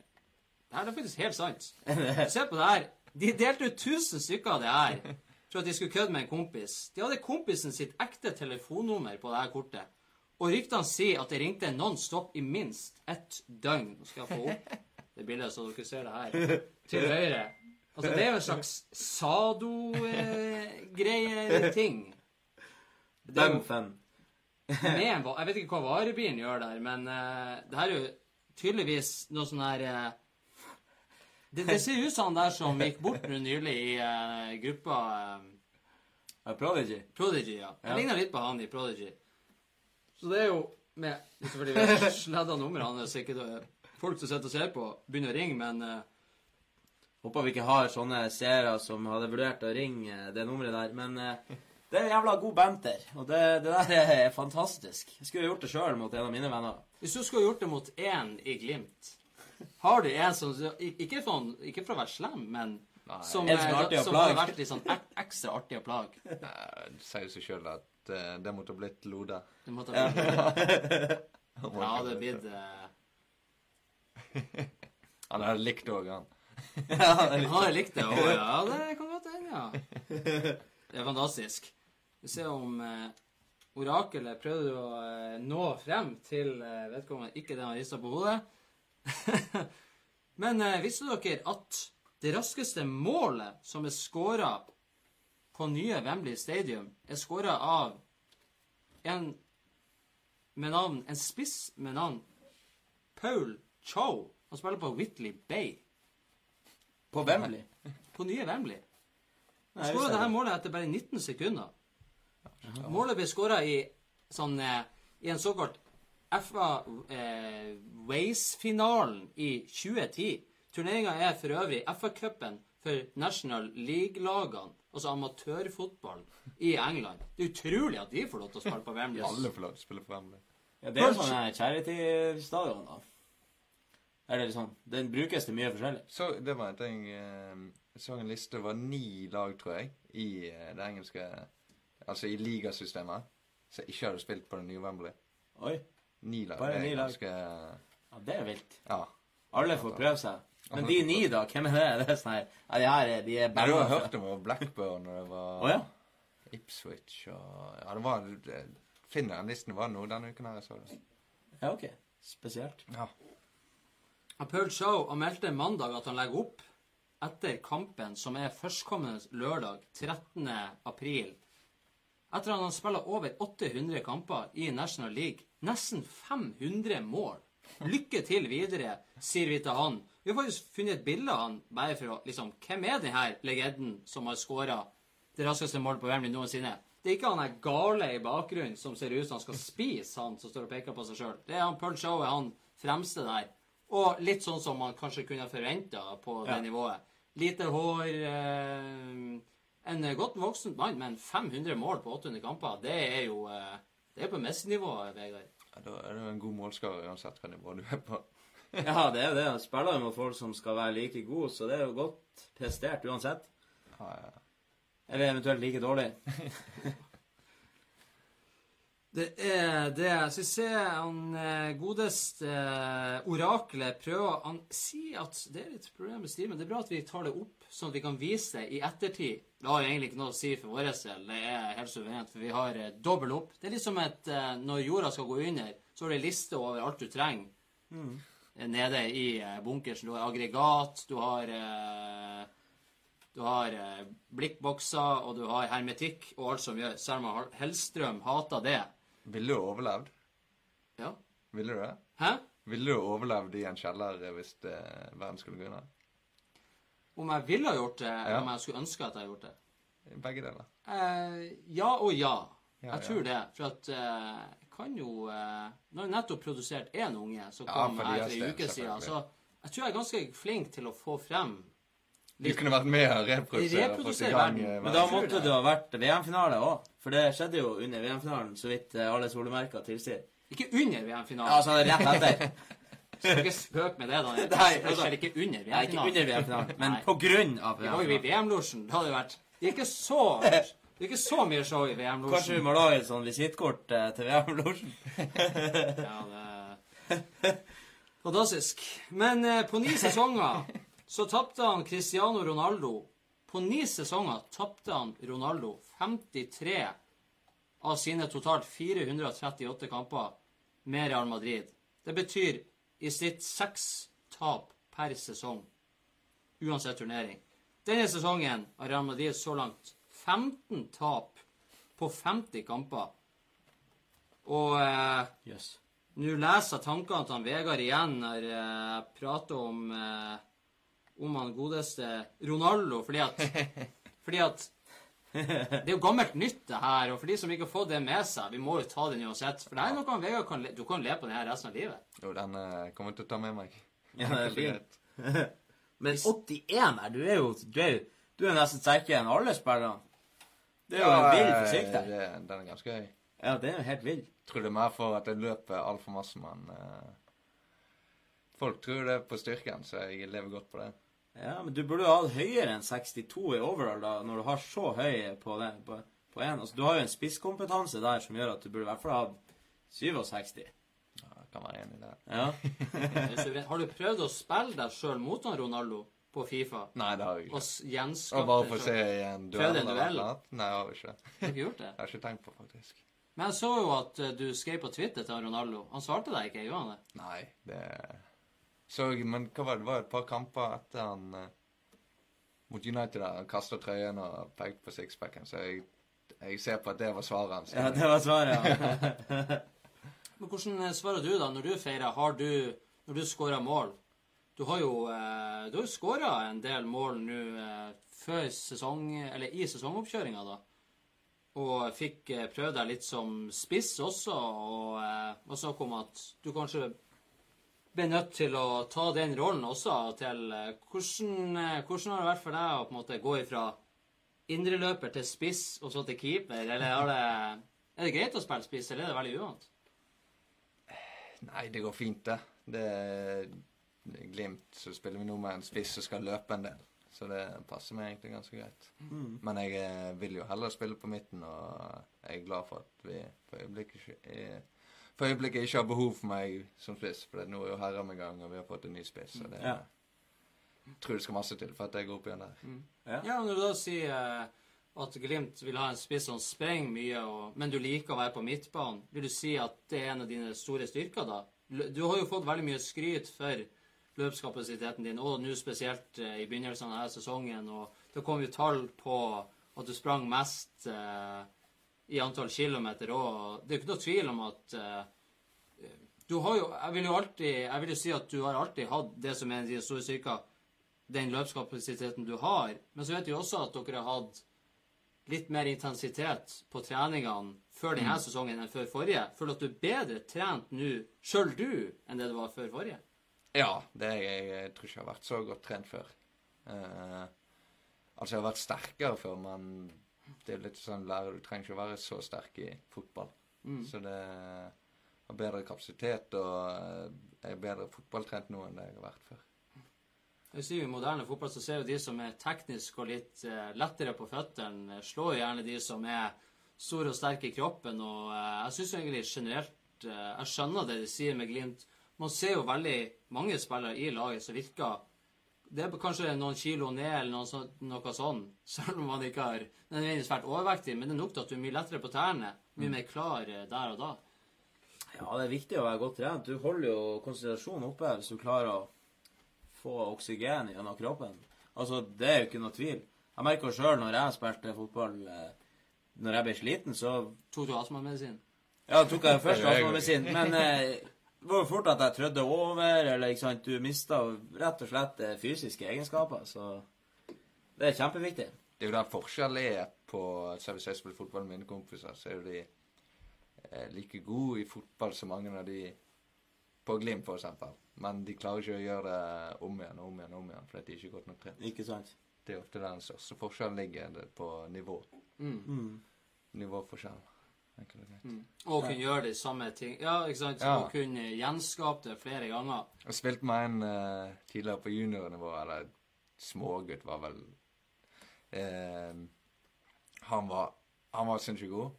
Det her er faktisk helt sant. Se på det her. De delte ut 1000 stykker av det her for at de skulle kødde med en kompis. De hadde kompisen sitt ekte telefonnummer på det her kortet. Og ryktene sier at det ringte non stop i minst ett døgn. Nå skal jeg få opp det bildet, så dere ser det her. Til høyre. Altså, det er jo en slags sado-greie-ting. Med en Jeg vet ikke hva varebilen gjør der, men uh, det her er jo tydeligvis noe sånn her eh, det, det ser ut som han der som gikk bort nå nylig i uh, gruppa uh, Prodigy. Prodigy, ja. Ja. Jeg ligner litt på han i Prodigy. Så det er jo med Selvfølgelig vi har sledda nummeret hans, så ikke folk som sitter og ser på, begynner å ringe, men uh, Håper vi ikke har sånne seere som hadde vurdert å ringe det nummeret der. Men uh, det er jævla god banter, og det, det der er fantastisk. Jeg skulle gjort det sjøl mot en av mine venner. hvis du skulle gjort det mot én i Glimt Har du en som Ikke, sånn, ikke for å være slem, men Nei. som, er eh, som har vært litt sånn ekstra artig å plage. Du sier jo seg sjøl at uh, det måtte ha blitt Lode. Det måtte ha blitt Ja, det blitt uh... Han hadde likt det òg, han. Han hadde likt det, òg, ja, det kan godt hende, ja. Det er fantastisk. Vi ser om uh, orakelet prøvde å eh, nå frem til eh, vedkommende ikke det han rista på hodet. Men eh, visste dere at det raskeste målet som er skåra på nye Wembley Stadium, er skåra av en med navn En spiss med navn Paul Chow. Han spiller på Whitley Bay. På Wembley. På nye Wembley. Han skåra visste det her det. målet etter bare 19 sekunder. Målet ble skåra i sånn eh, I en såkalt FA eh, Waze-finalen i 2010. Turneringa er for øvrig FA-cupen for National League-lagene, altså amatørfotball, i England. Det er utrolig at de får lov til å spille på Wembley. Alle får lov til å spille på Wembley. Ja, det er jo sånn charity-stadion, da. Er det sånn. Den brukes til mye forskjellig. Så det var en ting eh, Jeg så en liste. Det var ni lag, tror jeg, i eh, det engelske Altså i ligasystemet som ikke hadde spilt på det nye Wembley. Oi. Ni lag. Bare det ni lag. ganske Ja, det er vilt. Ja. Alle får prøve seg. Men de ni, da? Hvem er det? Det er sånn her Ja, de her er, de er Nei, du har hørt om Blackburn, og det var oh, ja? Ipswich og Ja, det var det- Finner den listen var noe denne uken her, jeg så det. Ja, OK. Spesielt. Ja. Paul Shaw meldte mandag at han legger opp etter kampen, som er førstkommende lørdag 13. april. Etter at han spiller over 800 kamper i National League. Nesten 500 mål. Lykke til videre, sier vi til han. Vi har faktisk funnet et bilde av han bare for å liksom Hvem er denne legenden som har skåra det raskeste målet på Wembley noensinne? Det er ikke han der gale i bakgrunnen som ser ut som han skal spise, han som står og peker på seg sjøl. Det er han Paul Shaw er han fremste der. Og litt sånn som man kanskje kunne forventa på det Ja. nivået. Lite hår eh, En godt voksen mann, men 500 mål på 800 kamper, det er jo eh, Det er på messenivå, Vegard. Ja, Da er du en god målskårer uansett hva nivå du er på. Ja, det er jo det. Spiller jo med folk som skal være like gode, så det er jo godt prestert uansett. Ja, ja. Eller eventuelt like dårlig. Det er det. Jeg ser se han eh, godeste eh, oraklet prøver Han sier at det er litt problem med stimen. det er bra at vi tar det opp, sånn at vi kan vise det i ettertid. Det har jo egentlig ikke noe å si for vår del. Det er helt suverent, for vi har eh, dobbel opp. Det er liksom som et eh, Når jorda skal gå under, så har du en liste over alt du trenger Mm. nede i eh, bunkersen. Du har aggregat, du har eh, du har eh, blikkbokser, og du har hermetikk og alt som gjør Selma Hellstrøm hater det. Ville du overlevd? Ja. Ville du det? Hæ? Ville du overlevd i en kjeller eh, hvis verden skulle gå under? Om jeg ville ha gjort det, eller Ja. om jeg skulle ønske at jeg hadde gjort det? Begge deler. Eh, ja og ja. Ja, jeg tror det. For at eh, jeg kan jo eh, Nå har jeg nettopp produsert én unge som kom her deres for ei uke siden. Så jeg tror jeg er ganske flink til å få frem Du kunne vært med og reprodusere. Reprodusere gang, eh, Men da måtte det. det ha vært VM-finale òg. For det skjedde jo under VM-finalen, så vidt eh, alle solemerker tilsier. Ikke under VM-finalen. Ja, altså rett etter. Skal ikke spøke med det, da. Nei, Det altså- skjer ikke under VM-finalen. men Nei. på grunn av Vi var jo i. VM-losjen. Det hadde jo vært Det er ikke så Det er ikke så mye show i Kanskje vi må lage et sånn visittkort eh, til VM-losjen? Ja, det Fantastisk. Men eh, på ni sesonger så tapte han Cristiano Ronaldo På ni sesonger tapte han Ronaldo 53 av sine totalt 438 kamper med Real Madrid. Det betyr i snitt seks tap per sesong, uansett turnering. Denne sesongen har Real Madrid så langt 15 tap på 50 kamper. Og eh, yes. nå leser jeg tankene til han Vegard igjen når eh, jeg prater om eh, om han godeste Ronaldo, fordi at Fordi at det er jo gammelt nytt, det her. Og for de som ikke har fått det med seg, vi må jo ta det uansett. For det er noe Vegard kan le, du kan le på den her resten av livet. Jo, den uh, kommer til å ta med meg. Ja, det er fint. Men 81 her, du er jo Du er, du er nesten sterkere enn alle spillerne. Det er jo en vill fysikk der. det- Den er ganske høy. Ja, det er jo helt vill. Tror det er mer for at jeg løper altfor masse, men uh, Folk tror det er på styrken, så jeg lever godt på det. Ja, men du burde jo ha høyere enn 62 i overall da, når du har så høy på det, på, på en. Altså, du har jo en spisskompetanse der som gjør at du burde i hvert fall ha 67. Ja, jeg kan være enig i det. Ja. Har du prøvd å spille deg sjøl mot han Ronaldo på Fifa? Nei, det har jeg Og ikke. Og gjenskape bare deg få se i en duell en duell? Nei, jeg har ikke. Har du ikke gjort det? Jeg har ikke tenkt på, faktisk. Men jeg så jo at eh, du skrev på Twitter til Ronaldo. Han svarte deg ikke, gjorde han det? Nei, det Så Men hva var det? Det var et par kamper etter han uh, mot United der. Han kasta trøyen og pekte på sixpacken, så jeg, jeg ser på at det var svaret hans. ja, det var svaret, ja. Men hvordan eh, svarer du da når du feirer? Har du Når du skårer mål? Du har jo eh, Du har skåra en del mål nå eh, før sesong Eller i sesongoppkjøringa, da. Og fikk eh, prøvd deg litt som spiss også, og eh, var snakk om at du kanskje ble nødt til å ta den rollen også til eh, hvordan, eh, hvordan har det vært for deg å på en måte gå ifra indreløper til spiss og så til keeper, eller er det, er det greit å spille spiss, eller er det veldig uvant? Nei, det går fint, det. Det er Glimt, så spiller vi nå med en spiss som skal løpe en del. Så det passer meg egentlig ganske greit. Men jeg eh, vil jo heller spille på midten, og jeg er glad for at vi for øyeblikket ikke, er, for øyeblikket ikke har behov for meg som spiss. For nå er jo Herrem med gang, og vi har fått en ny spiss. Så det Ja. jeg tror det skal masse til for at jeg går opp igjen der. Ja. Ja, når du da sier eh, at Glimt vil ha en spiss som sprenger mye, og, men du liker å være på midtbanen, vil du si at det er en av dine store styrker, da? Du har jo fått veldig mye skryt for løpskapasiteten din, og nå spesielt eh, i begynnelsen av denne sesongen, og det kom jo tall på at du sprang mest eh, i antall kilometer, og det er jo ikke noe tvil om at uh, du har jo, jeg vil jo alltid, jeg vil jo si at du har alltid hatt det som er en dine store styrker, den løpskapasiteten du har. Men så vet vi også at dere har hatt litt mer intensitet på treningene før denne sesongen enn før forrige. Føler at du er bedre trent nå, sjøl du, enn det du var før forrige? Ja, det jeg, jeg tror ikke jeg har vært så godt trent før. Uh, altså, jeg har vært sterkere før, men det er litt sånn lærer Du trenger ikke å være så sterk i fotball. Så det har bedre kapasitet, og eh, er bedre fotballtrent nå enn det jeg har vært før. Hvis vi I moderne fotball så ser jo de som er teknisk og litt eh, lettere på føttene, eh, slår jo gjerne de som er store og sterke i kroppen. Og jeg syns egentlig generelt Jeg skjønner det de sier med Glimt. Man ser jo veldig mange spillere i laget som virker Det er kanskje noen kilo ned eller noe sånt, noe sånn, selv om man ikke har nødvendigvis vært overvektig. Men det er nok til at du er mye lettere på tærne. Mye mer klar eh, der og da. Ja, det er viktig å være godt trent. Du holder jo konsentrasjonen oppe hvis du klarer å få oksygen gjennom kroppen. Altså, det er jo ikke noe tvil. Jeg merker sjøl når jeg spilte fotball eh, Når jeg ble sliten, så Tok du astmamedisin? Ja, tok jeg først astmamedisin, men eh, det var jo fort at jeg trødde over, eller ikke sant Du mista rett og slett eh, fysiske egenskaper, så det er kjempeviktig. Det er jo der forskjellen er på så Hvis jeg spiller fotball med mine kompiser, så er jo de eh, like gode i fotball som mange av de på Glimt, eksempel. Men de klarer ikke å gjøre det om igjen og om igjen om igjen, fordi de er ikke godt nok trent. Ikke sant? Det er ofte der den største forskjellen ligger, på nivå. Mm. Nivåforskjell. Enkelt og greit. Og kunne gjøre de samme ting. Ja, ikke sant? Ja. Og kunne gjenskape det flere ganger. Jeg spilte med en uh, tidligere på juniornivå, eller smågutt var vel uh, Han var Han var sinnssykt god,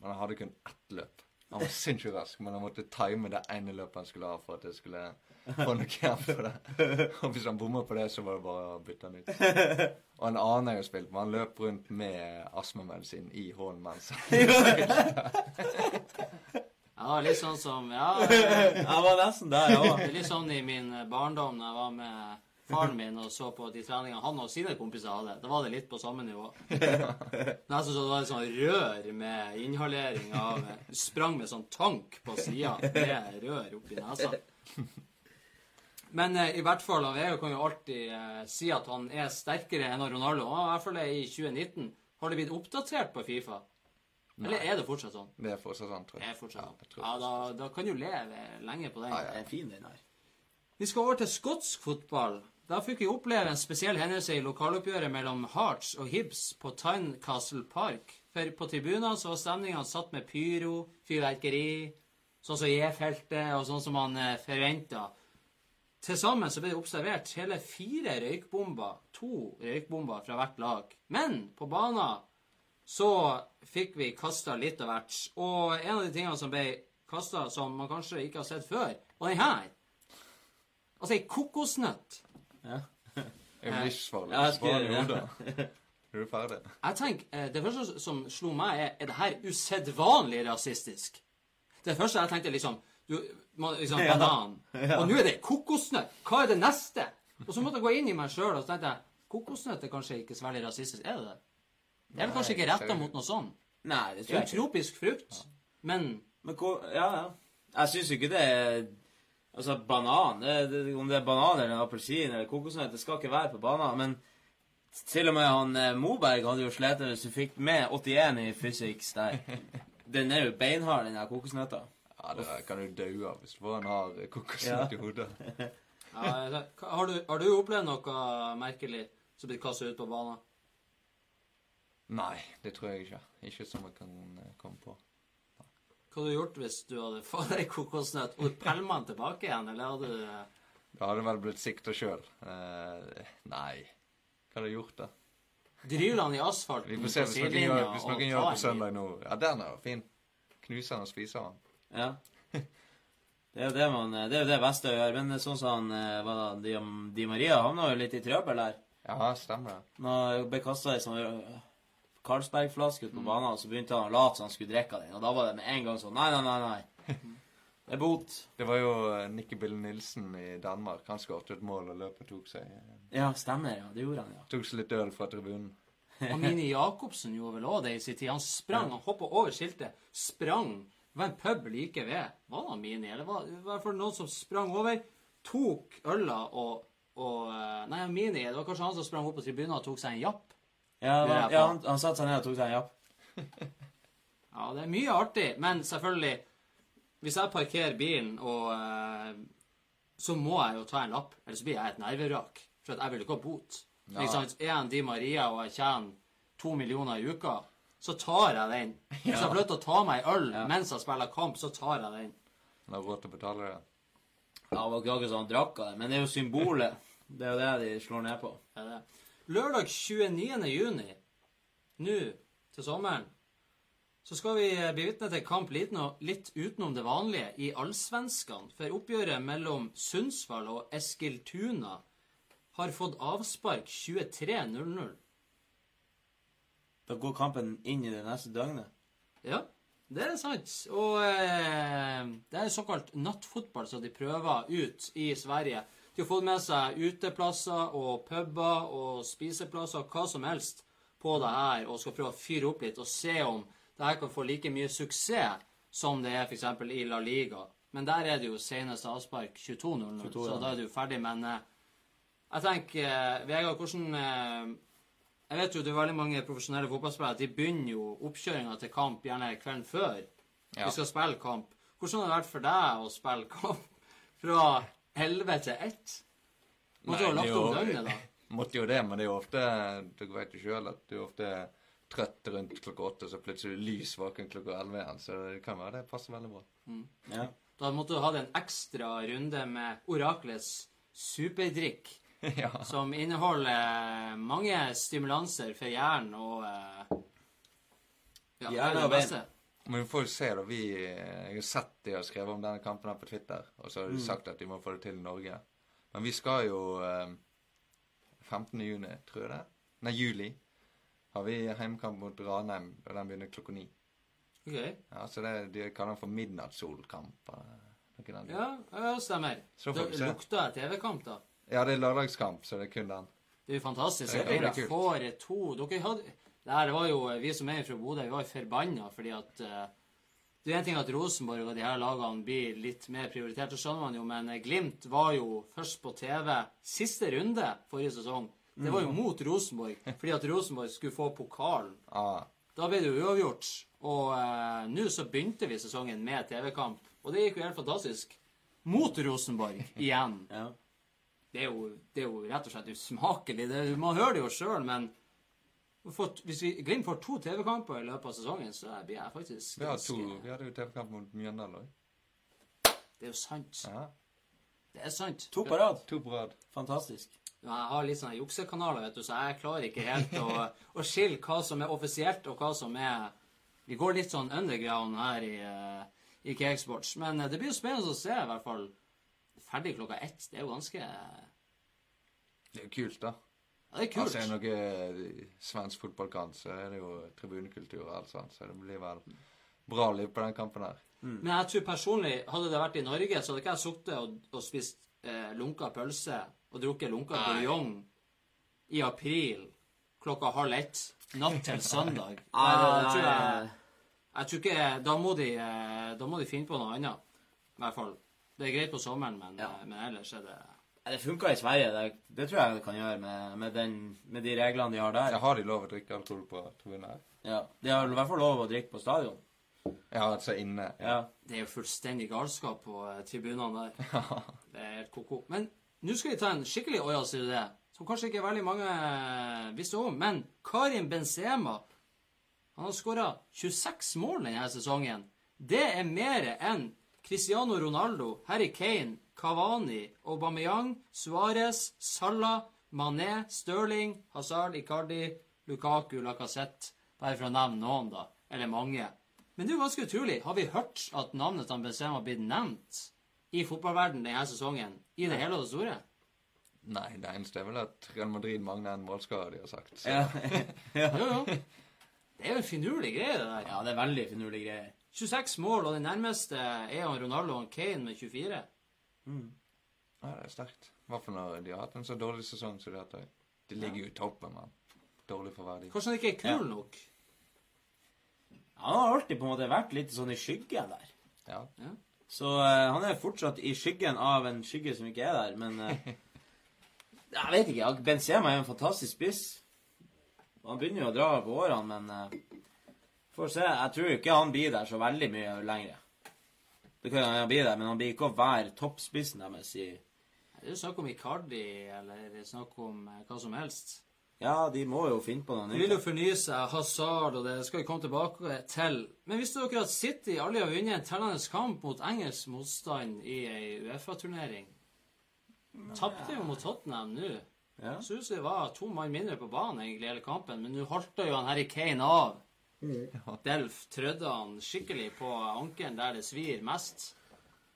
men han hadde kun ett løp. Han var sinnssykt rask, men han måtte time det ene løpet han skulle ha for at det skulle få noe igjen for det. Og hvis han bomma på det, så var det bare å bytte han ut. Og en annen jeg har spilt med, han løp rundt med astmamedisin i hånden mens Ja, litt sånn som Ja, eh, Jeg var nesten der, jeg òg. litt sånn i min barndom da jeg var med faren min og så på de treningene han og sine kompiser hadde. Da var det litt på samme nivå. Nesten så det var et sånn rør med inhalering av sprang med sånn tank på sida med rør oppi nesa. Men eh, i hvert fall, Aveo kan jo alltid eh, si at han er sterkere enn Ronaldo. Og I hvert fall i 2019. Har det blitt oppdatert på Fifa? Eller er det fortsatt sånn? Det er fortsatt sånn, tror Det jeg. er fortsatt Ja, sånn. jeg tror Ja, da, da kan du leve lenge på den. Ja, Det er fin, den her. Vi skal over til skotsk fotball. Da fikk vi oppleve en spesiell hendelse i lokaloppgjøret mellom Hearts og Hibs på Tynecastle Park. For på tribunene så var stemninga satt med pyro, fyrverkeri, sånn som J-feltet, og sånn som man eh, forventa. Til sammen så ble det observert hele fire røykbomber, to røykbomber fra hvert lag. Men på banen så fikk vi kasta litt av hvert. Og en av de tingene som ble kasta som man kanskje ikke har sett før, var den her. Altså ei kokosnøtt. Ja. jeg i hodet. Er du ferdig? Jeg tenker, eh, Det første som slo meg, er er det her usedvanlig rasistisk. Det første jeg tenkte, liksom du, man, liksom, Banan. Og nå er det kokosnøtt. Hva er det neste? Og så måtte jeg gå inn i meg sjøl og så tenkte jeg, kokosnøtt er kanskje ikke så veldig rasistisk. Er det det? Det er vel kanskje ikke retta mot noe sånt. Nei, det tror jo jeg en ikke. tropisk frukt. Men Men hvor Ja, ja. Jeg syns ikke det er Altså, banan det, det, Om det er banan eller en appelsin eller kokosnøtt, det skal ikke være på banan. Men til og med han eh, Moberg hadde jo slitt hvis du fikk med 81 i fysikk der. Den er jo beinhard, den der kokosnøtta. Ja, det kan du daue av hvis du får en hard kokosnøtt i hodet. ja, har, du, har du opplevd noe merkelig som blir kastet ut på banen? Nei, det tror jeg ikke. Ikke som jeg kan eh, komme på. Hva hadde du gjort hvis du hadde fått ei kokosnøtt og du pælma den tilbake igjen, eller hadde du Da hadde jeg vel blitt sikta sjøl. Eh, nei. Hva hadde jeg gjort, da? Driver den i asfalten Vi på får se hvis noen sidelinja gjør, hvis noen gjør det på søndag nå. Ja, den er jo fin. Knuser den og spiser den. Ja. Det er jo det man Det er jo det beste å gjøre. Men det er sånn som han eh, hva da, Di, Di Maria havna jo litt i trøbbel der. Ja, stemmer det. Når ble kasta ei sånn eh, Carlsberg-flaske ut på banen, og så begynte han å late som han skulle drikke den. Og da var det med en gang sånn Nei, nei, nei. nei. Det er bot. Det var jo Nikki Nicky Bill Nilsen i Danmark. Han skåret et mål og løpet tok seg eh, Ja, stemmer. ja. Det gjorde han, ja. Tok seg litt øl fra tribunen. Og Mini Jacobsen gjorde vel òg det i sin tid. Han sprang, han hoppa over skiltet, sprang. Det var en pub like ved. Var det Mini, eller var det i hvert fall noen som sprang over, tok øla og, og eh, Nei, Mini, det var kanskje han som sprang opp på tribunen og tok seg en japp. Ja, på. ja han, han satte seg ned og tok seg en japp. Ja, det er mye artig, men selvfølgelig Hvis jeg parkerer bilen, og eh, så må jeg jo ta en lapp, ellers blir jeg et nerverak. For at jeg vil ikke ha bot. Ja. Ikke sant? Er jeg en Di Maria og jeg tjener to millioner i uka, så tar jeg den. Hvis jeg har lyst til å ta meg en øl Ja. mens jeg spiller kamp, så tar jeg den. Han har råd til å betale det. Ja, det var ikke akkurat sånn han drakk av det, men det er jo symbolet. Det er jo det de slår ned på. Det det. Lørdag 29. juni, nå til sommeren, så skal vi bli vitne til kamp litt utenom det vanlige i Allsvenskan. For oppgjøret mellom Sundsvall og Eskiltuna har fått avspark 23.00. Da går kampen inn i det neste døgnet. Ja, det er sant. Og eh, det er såkalt nattfotball som de prøver ut i Sverige. De har fått med seg uteplasser og puber og spiseplasser og hva som helst på det her, og skal prøve å fyre opp litt og se om det her kan få like mye suksess som det er f.eks. i La Liga. Men der er det jo seneste avspark 22.00, 22, så ja. da er du ferdig. Men eh, jeg tenker, eh, Vegard, hvordan eh, Jeg vet jo det er veldig mange profesjonelle fotballspillere. De begynner jo oppkjøringa til kamp gjerne kvelden før Ja. vi skal spille kamp. Hvordan har det vært for deg å spille kamp fra 11 til 1? Måtte jo ha lagt er om døgnet, da? Måtte jo det, men det er jo ofte Dere vet jo sjøl at du er ofte trøtt rundt klokka åtte, så plutselig er du lys våken klokka elleve igjen. Så det kan være det passer veldig bra. Ja. Da måtte du hatt en ekstra runde med Oraklets superdrikk, ja. som inneholder mange stimulanser for hjernen og eh, ja, Hjerne det og bein. Men vi får jo se, da. Vi, jeg har sett de har skrevet om denne kampen her på Twitter, og så har de sagt at de må få det til i Norge. Men vi skal jo eh, 15. juni, tror jeg det. Nei, juli. Har vi heimkamp mot Ranheim, og den begynner klokka ni. Okay. Ja, så det, De kaller den for midnattssolkamp. eh. Ja, ja, stemmer. Så Da se. lukta TV-kamp, da. Ja, det er lørdagskamp, så det er kun den. Det er jo fantastisk. Det er Dere kult. får to Dere hadde det her var jo Vi som er fra Bodø, vi var forbanna fordi at uh, Det er en ting at Rosenborg og de her lagene blir litt mer prioritert, det skjønner man jo, men eh, Glimt var jo først på TV siste runde forrige sesong. Det var jo mot Rosenborg, fordi at Rosenborg skulle få pokalen. Ah, Da ble det jo uavgjort. Og uh, nå så begynte vi sesongen med TV-kamp, og det gikk jo helt fantastisk. Mot Rosenborg igjen. Ja. Det er jo, det er jo rett og slett usmakelig. Det, man hører det jo sjøl, men å hvis vi, Glimt får to TV-kamper i løpet av sesongen, så blir jeg faktisk vi, ganske- vi hadde jo TV-kamp mot Mjøndalen òg. Det er jo sant. Ja. Det er sant. To på rad. To på rad. Fantastisk. Ja, Jeg har litt sånne juksekanaler, vet du, så jeg klarer ikke helt å, å skille hva som er offisielt, og hva som er Vi går litt sånn underground her i, uh, i Cakesports. Men eh, det blir jo spennende å se, i hvert fall. Ferdig klokka ett. Det er jo ganske Det er jo kult, da. Ja, det er kult. Altså, er det noe svensk fotballkant, så er det jo tribunekultur og alt sånt, så det blir vel bra liv på den kampen her. Men jeg tror personlig, hadde det vært i Norge, så hadde ikke jeg sittet og, og spist eh, lunka pølse og drukket lunka buljong i april klokka halv ett natt til søndag. Nei, Nei, tror jeg, jeg tror ikke Da må de, eh, da må de finne på noe annet. I hvert fall. Det er greit på sommeren, men, Ja. eh, men ellers er det det funka i Sverige. Det, det tror jeg det kan gjøre med, med, den, med de reglene de har der. Jeg har de lov å drikke alkohol på tribunen? Ja. De har i hvert fall lov å drikke på stadion. Ja, altså inne. Ja. Det er jo fullstendig galskap på eh, tribunene der. Det er helt ko-ko. Men nå skal vi ta en skikkelig ojas i det, som kanskje ikke veldig mange eh, visste om. Men Karim Benzema han har skåra 26 mål denne sesongen. Det er mer enn Cristiano Ronaldo, Harry Kane, Cavani, Aubameyang, Suárez, Salah, Mané, Stirling, Hazard, Icardi, Lukaku, Lacassette Bare for å nevne noen, da. Eller mange. Men det er jo ganske utrolig. Har vi hørt at navnet til Benzema har blitt nevnt i fotballverdenen denne sesongen? I det hele og det store? Nei, det eneste er vel at Real Madrid mangler en målskårer, de har sagt. Så. Ja. Jo, jo. Det er jo en finurlig greie, det der. ja, det er veldig finurlig greier. 26 mål, og den nærmeste er han Ronaldo og Kane med 24. Ja, det er sterkt. I hvert fall når de har hatt en så dårlig sesong som de har hatt. De ligger jo i toppen, mann. dårlig for verdi. Kanskje han ikke er kul Ja. nok? Han har alltid på en måte vært litt sånn i skyggen der. Ja. Så uh, han er fortsatt i skyggen av en skygge som ikke er der, men uh, Jeg vet ikke. Benzema er en fantastisk spiss. Han begynner jo å dra på årene, men eh, får se. Jeg tror ikke han blir der så veldig mye lenger. Det kan han bli der, men han blir ikke å være toppspissen deres i Det er jo snakk om Icardi, eller er snakk om eh, hva som helst. Ja, de må jo finne på noe De vil jo nytt. fornye seg, Hazard, og det skal vi komme tilbake til. Men visste dere at City aldri har vunnet en tellende kamp mot engelsk motstand i ei Uefa-turnering? Tapte jo mot Tottenham nå. Ja. Som det var to mann mindre på banen egentlig hele kampen, men nå halta jo han Harry Kane av. Delf trødde han skikkelig på ankelen der det svir mest.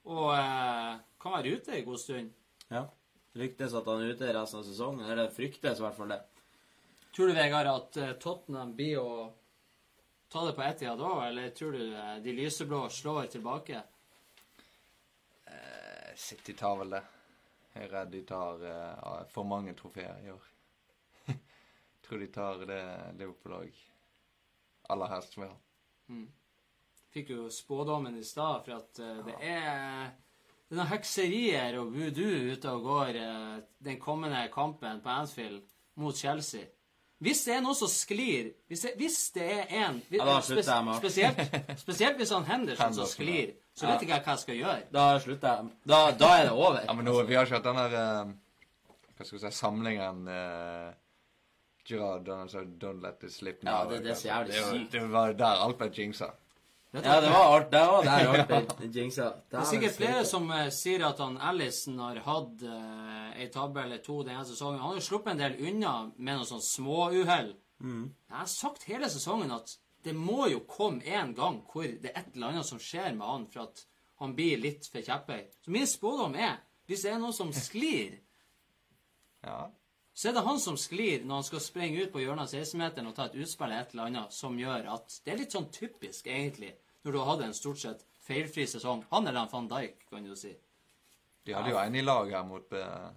Og eh, kan være ute en god stund. ja. Ryktes at han er ute resten av sesongen. Eller fryktes i hvert fall det. Tror du, Vegard, at eh, Tottenham blir å ta det på Etihad da, eller tror du eh, de lyseblå slår tilbake? Eh, City tar vel det. Jeg er redd de tar eh, for mange trofeer i år. Tror de tar det Liverpool òg aller helst vil ha. Fikk jo spådommen i stad, for at eh, det er det er noen hekserier og voodoo ute og går uh, den kommende kampen på Anfield mot Chelsea. Hvis det er noe som sklir Hvis det, hvis det er en Ja, med spesielt, spesielt hvis han Henderson som sklir, så Ja. vet ikke jeg hva jeg skal gjøre. Da slutter jeg. Da, da er det over. Ja, men nå, vi har ikke hatt den der uh, Hva skal vi si Samlingen uh, Gerard sa 'Don't let it slip Ja, det- det er så jævlig det, var- sykt. det var der alt ble jinxa. Ja, det var alt. Det var der alt ble jinxa. Det er sikkert flere som uh, sier at han Allison har hatt uh, ei tabbe eller to denne sesongen. Han har jo sluppet en del unna med noen sånn småuhell. Jeg har sagt hele sesongen at det må jo komme en gang hvor det er et eller annet som skjer med han for at han blir litt for kjepphøy. Så min spådom er hvis det er noe som sklir, Ja. Så er det han som sklir når han skal springe ut på hjørnet av 16-meteren og ta et utspill eller et eller annet som gjør at Det er litt sånn typisk, egentlig, når du har hatt en stort sett feilfri sesong. Han eller han van Dijk, kan du si. De hadde jo en i lag her mot eh,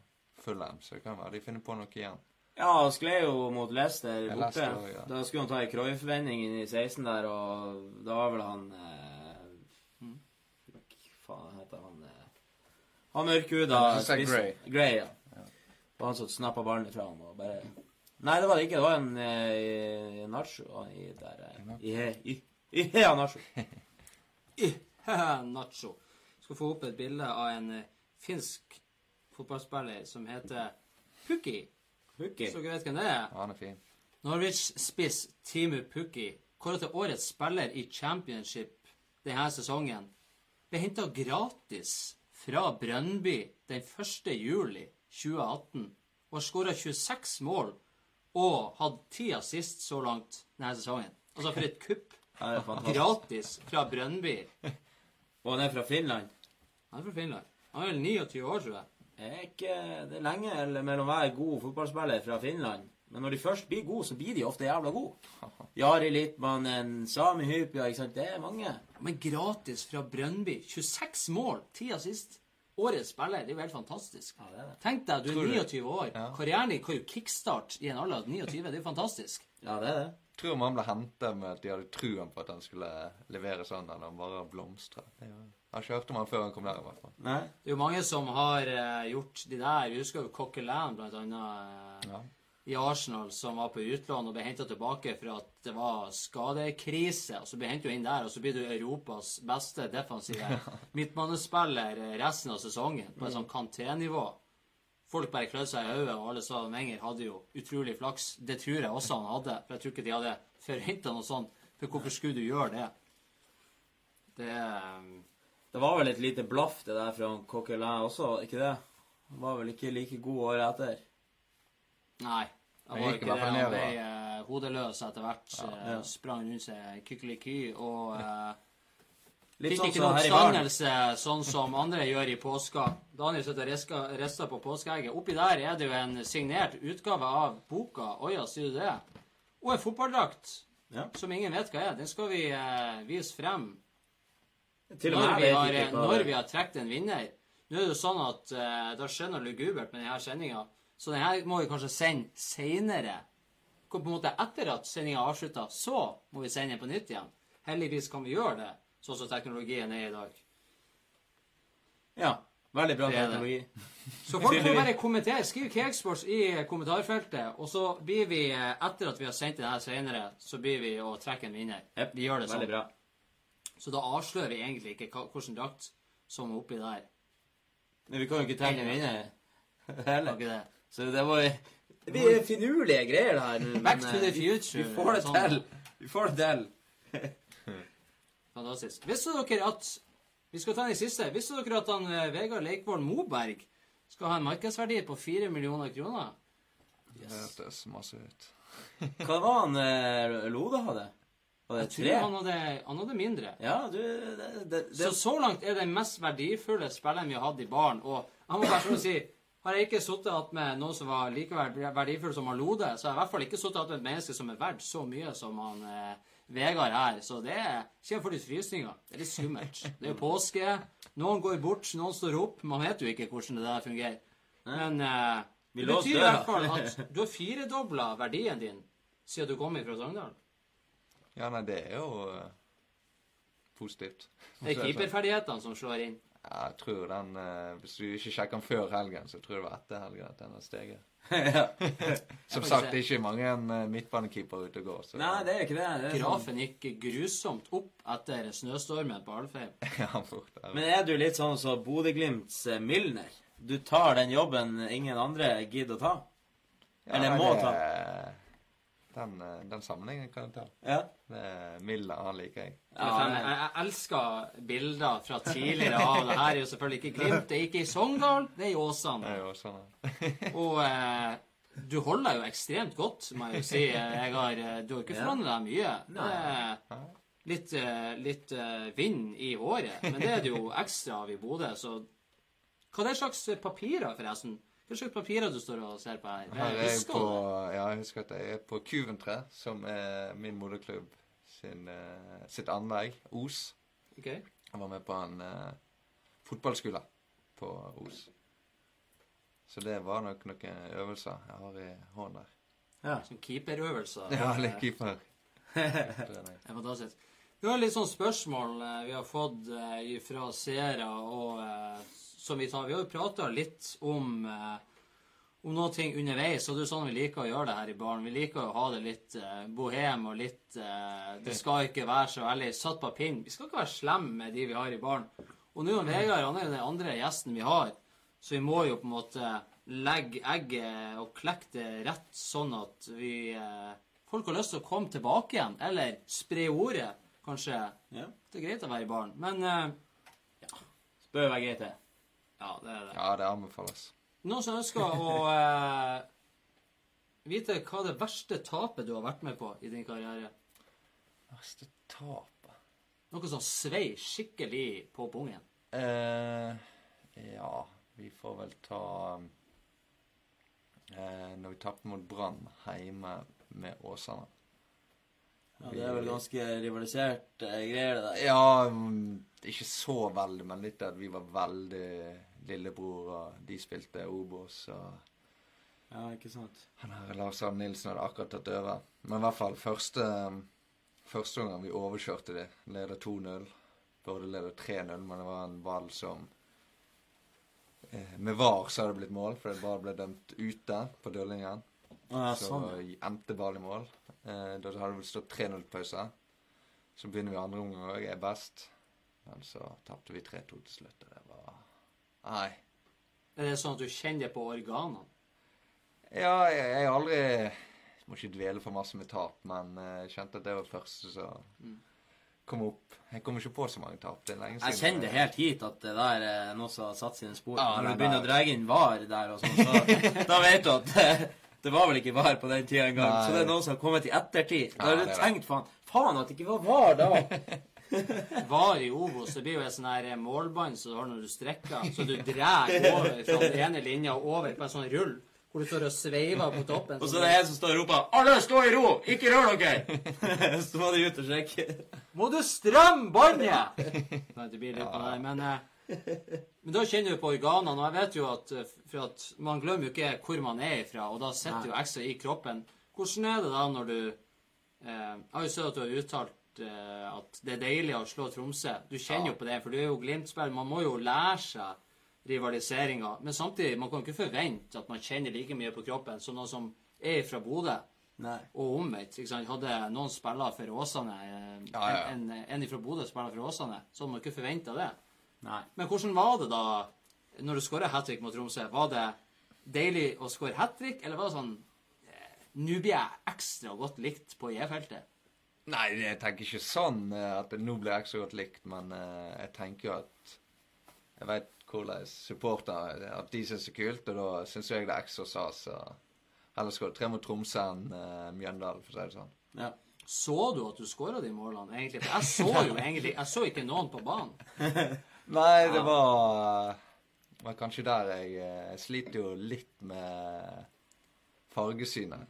Fulham, så det kan være de finner på noe igjen. Ja, han skled jo mot Leicester borte. Ja. Da skulle han ta ei Cruyff-vending inn i 16 der, og da var vel han eh, Hva faen heter han eh, Han mørkhuda. Gray. Gray, ja. Var han som snappa ballen ifra ham og bare Nei, det var det ikke. Det var en eh, Nacho i der eh, I he... I, i Hea Nacho. Nacho. Skal få opp et bilde av en eh, finsk fotballspiller som heter Pukki. Pukki. Så dere vet hvem det er? Ja, han er fin. Norwich-spiss Timu Pukki, kåret til årets spiller i championship denne sesongen, ble henta gratis fra Brønnby den 1. juli 2018 og har skåra 26 mål og hatt 10 assist så langt denne sesongen. Altså for et kupp. Ja. Gratis fra Brønnby. Og han er fra Finland. Han er fra Finland. Han er vel 29 år, tror jeg. Er ikke Det er lenge eller mellom hver god fotballspiller fra Finland. Men når de først blir gode, så blir de ofte jævla gode. Jari Litmanen, Sami Hypia, ikke sant. Det er mange. Men gratis fra Brønnby. 26 mål, 10 assist. Årets spiller. Det er jo helt fantastisk. Ja, det det. Tenk deg, du er 29 år. Ja. Karrieren din kan jo kickstart i en alder av 29. Det er jo fantastisk. Ja, det er det. Tror man ble henta med at de hadde truen på at han skulle levere sånn, eller han bare blomstra. Jeg har ikke hørt om han før han kom der, i hvert fall. Nei. Det er jo mange som har uh, gjort de der. Vi husker jo Coquelin, blant annet, Uh, Ja. I Arsenal, som var på utlån og ble henta tilbake for at det var skadekrise. Og så ble hentet jo inn der, og så blir du Europas beste defensive midtbanespiller resten av sesongen på et sånn kanté-nivå. Folk bare klødde seg i hodet, og alle sa at Wenger hadde jo utrolig flaks. Det tror jeg også han hadde, for jeg tror ikke de hadde forventa noe sånt. For hvorfor skulle du gjøre det? Det eh, Det var vel et lite blaff, det der fra Coquelin også, ikke det? Han var vel ikke like god året etter. Nei. Han var ikke det. Han ble nedover. eh, hodeløs etter hvert. Ja, Ja. Sprang rundt seg kykkeliky og eh, Litt fikk sånn ikke noen oppstandelse sånn som andre gjør i påska. Daniel sitter og rister på påskeegget. Oppi der er det jo en signert utgave av boka. Oja, sier du det? Og en fotballdrakt Ja. som ingen vet hva er. Den skal vi eh, vise frem når vi, har, når vi har trukket en vinner. Nå er det jo sånn at eh, det skjedd noe lugubert med denne sendinga, så den her må vi kanskje sende seinere. På en måte etter at sendinga er avslutta, så må vi sende den på nytt igjen. Heldigvis kan vi gjøre det, sånn som teknologien er i dag. Ja. Veldig bra Det det. teknologi. Så folk må bare kommentere. Skriv Cakesports i kommentarfeltet, og så blir vi, etter at vi har sendt den her seinere, så blir vi å trekke en vinner. Yep, Vi gjør det Veldig sånn. bra. Så da avslører vi egentlig ikke hvilken drakt som er oppi der. Men vi kan jo ikke trekke en vinner heller. Så det var Det blir finurlige greier det her men, Back to eh, the future, Vi får det sånn. til. Vi får det til. Fantastisk. Visste dere at Vi skal ta den i siste. Visste dere at han eh, Vegard Leikvoll Moberg skal ha en markedsverdi på 4 millioner kroner? Det hørtes masse ut. Hva var han eh, Lode hadde? Var det Jeg tror tre? han hadde, han hadde mindre. Ja, du det, det, det, Så så langt er den mest verdifulle spilleren vi har hatt i baren. Og jeg må bare sånn si har jeg ikke sittet igjen med noen som var like verdifullt verdifull som han Lode, så har jeg i hvert fall ikke sittet igjen med et menneske som er verdt så mye som han eh, Vegard her. Så det kommer for litt frysninger. Det er litt skummelt. Det er jo påske. Noen går bort, noen står opp. Man vet jo ikke hvordan det der fungerer. Men eh, det betyr i hvert fall at du har firedobla verdien din siden du kom fra Sogndal. Ja, nei, det er jo eh, positivt. Det er keeperferdighetene som slår inn. Ja, jeg tror den eh, Hvis du ikke sjekker den før helgen, så tror jeg det var etter helgen at den har steget. Som sagt, det er ikke mange eh, midtbanekeepere ute og går. Så Nei, det er ikke det. det er sånn. Grafen gikk grusomt opp etter snøstormen på Alfheim. ja, fort. Men er du litt sånn som Bodø-Glimts eh, Milner? Du tar den jobben ingen andre gidder å ta? Ja, Eller må det- ta? Den, eh, den sammenhengen kan jeg ta. Ja. Det Milner, han liker jeg. Ja, jeg, jeg elsker bilder fra tidligere av det her. er jo selvfølgelig ikke Glimt, det er ikke i Sogndal, det er i Det er jo Åsane. Og eh, du holder jo ekstremt godt, må jeg jo si. Jeg har, eh, du har ikke forandret deg mye. Det Nei. litt, eh, litt vind i håret, men det er det jo ekstra av i Bodø, så Hva er det slags papirer, forresten? Hva slags papirer du står og ser på her? Her er jeg Husker på? Ja, jeg husker at jeg er på Kuventre, som er min moderklubb sin, eh, sitt anlegg. Os. Okay. Jeg var med på en uh, fotballskole på Os. Så det var nok noen øvelser jeg har i hånden der. Ja. Som keeperøvelser. Ja, litt keeper. Det er fantastisk. Vi har litt sånn spørsmål eh, vi har fått fra seere, og som vi tar Vi har jo prata litt om eh, om noen ting underveis, og det er sånn vi liker å gjøre det her i baren. Vi liker å ha det litt eh, bohem og litt eh, Det skal ikke være så veldig satt på pinn. Vi skal ikke være slemme med de vi har i baren. Og nå er Vegard han er den andre gjesten vi har, så vi må jo på en måte legge egget og klekke det rett, sånn at vi eh, Folk har lyst til å komme tilbake igjen, eller spre ordet, kanskje. Ja. Det er greit å være i baren, men eh, Bør være greit, det. Ja, det er det. Ja, det anbefales. Noen som ønsker å eh, vite hva det verste tapet du har vært med på i din karriere? Verste tapet Noe som svei skikkelig på pungen? eh, Ja, vi får vel ta eh, Når vi tapte mot Brann hjemme med Åsane. Ja, det er vel ganske rivalisert eh, greier, det der. Ja, mm, ikke så veldig, men litt at vi var veldig lillebror, og de spilte Obos, og Ja, ikke sant? han her Lars Arne Nilsen hadde akkurat tatt over. Men i hvert fall første Første gang vi overkjørte de, leder 2-0. Burde lede 3-0, men det var en ball som eh, Med VAR så hadde det blitt mål, for det bare ble dømt ute på døllingen. Å, ja, Så sånn. endte ball i mål. Eh, da hadde det vel stått 3-0-pause. Så begynner vi andre omgang, òg, er best. Men så tapte vi 3-2 til slutt, og det var Nei. Er det sånn at du kjenner på organene? Ja, jeg, jeg har aldri Må ikke dvele for masse med tap, men eh, jeg kjente at det var første som kom opp. Jeg kommer ikke på så mange tap. Det er lenge siden. Jeg kjenner det helt hit at det der er noe som har satt sine spor. Ja, Når du begynner der- å dra inn VAR der og sånn, så da vet du at det, det var vel ikke VAR på den tida engang. Så det er noen som har kommet i ettertid. Da har du tenkt faen, faen at det ikke var VAR da. Var i Obos, det blir jo et sånn her målbånd som du har når du strekker, så du drar over fra den ene linja og over på en sånn rull, hvor du står og sveiver på toppen. Og så er det en som står og roper 'Alle stå i ro! Ikke rør dere!' så må de ut og sjekke. Må du stramme båndet! Det blir litt på det, men, eh, men da kjenner du på organene, og jeg vet jo at, eh, for at man glemmer jo ikke hvor man er ifra, og da sitter jo ekstra i kroppen. Hvordan er det da når du eh, Jeg har jo sett at du har uttalt eh, at det er deilig å slå Tromsø. Du kjenner jo på det, for du er jo Glimt-spiller. Man må jo lære seg rivaliseringa. Men samtidig, man kan ikke forvente at man kjenner like mye på kroppen som noen som er fra Bodø. Og omvendt. ikke sant? Hadde noen spiller for Åsane, eh, Ja, ja. en, en, en fra Bodø spiller for Åsane, så hadde man ikke forventa det. Nei. Men hvordan var det da, når du skåra hat trick mot Tromsø? Var det deilig å skåre hat trick, eller var det sånn eh, Nå blir jeg ekstra godt likt på J-feltet. Nei, jeg tenker ikke sånn eh, at det nå blir jeg så godt likt, men eh, jeg tenker jo at Jeg vet hvordan supportere At de syns det er kult, og da syns jeg det er ekstra sas. så Heller skåre tre mot Tromsø enn eh, Mjøndalen, for å si det sånn. Ja. Så du at du skåra de målene, egentlig? For jeg så jo egentlig Jeg så ikke noen på banen. Nei, det var, var kanskje der jeg, jeg sliter jo litt med fargesynet.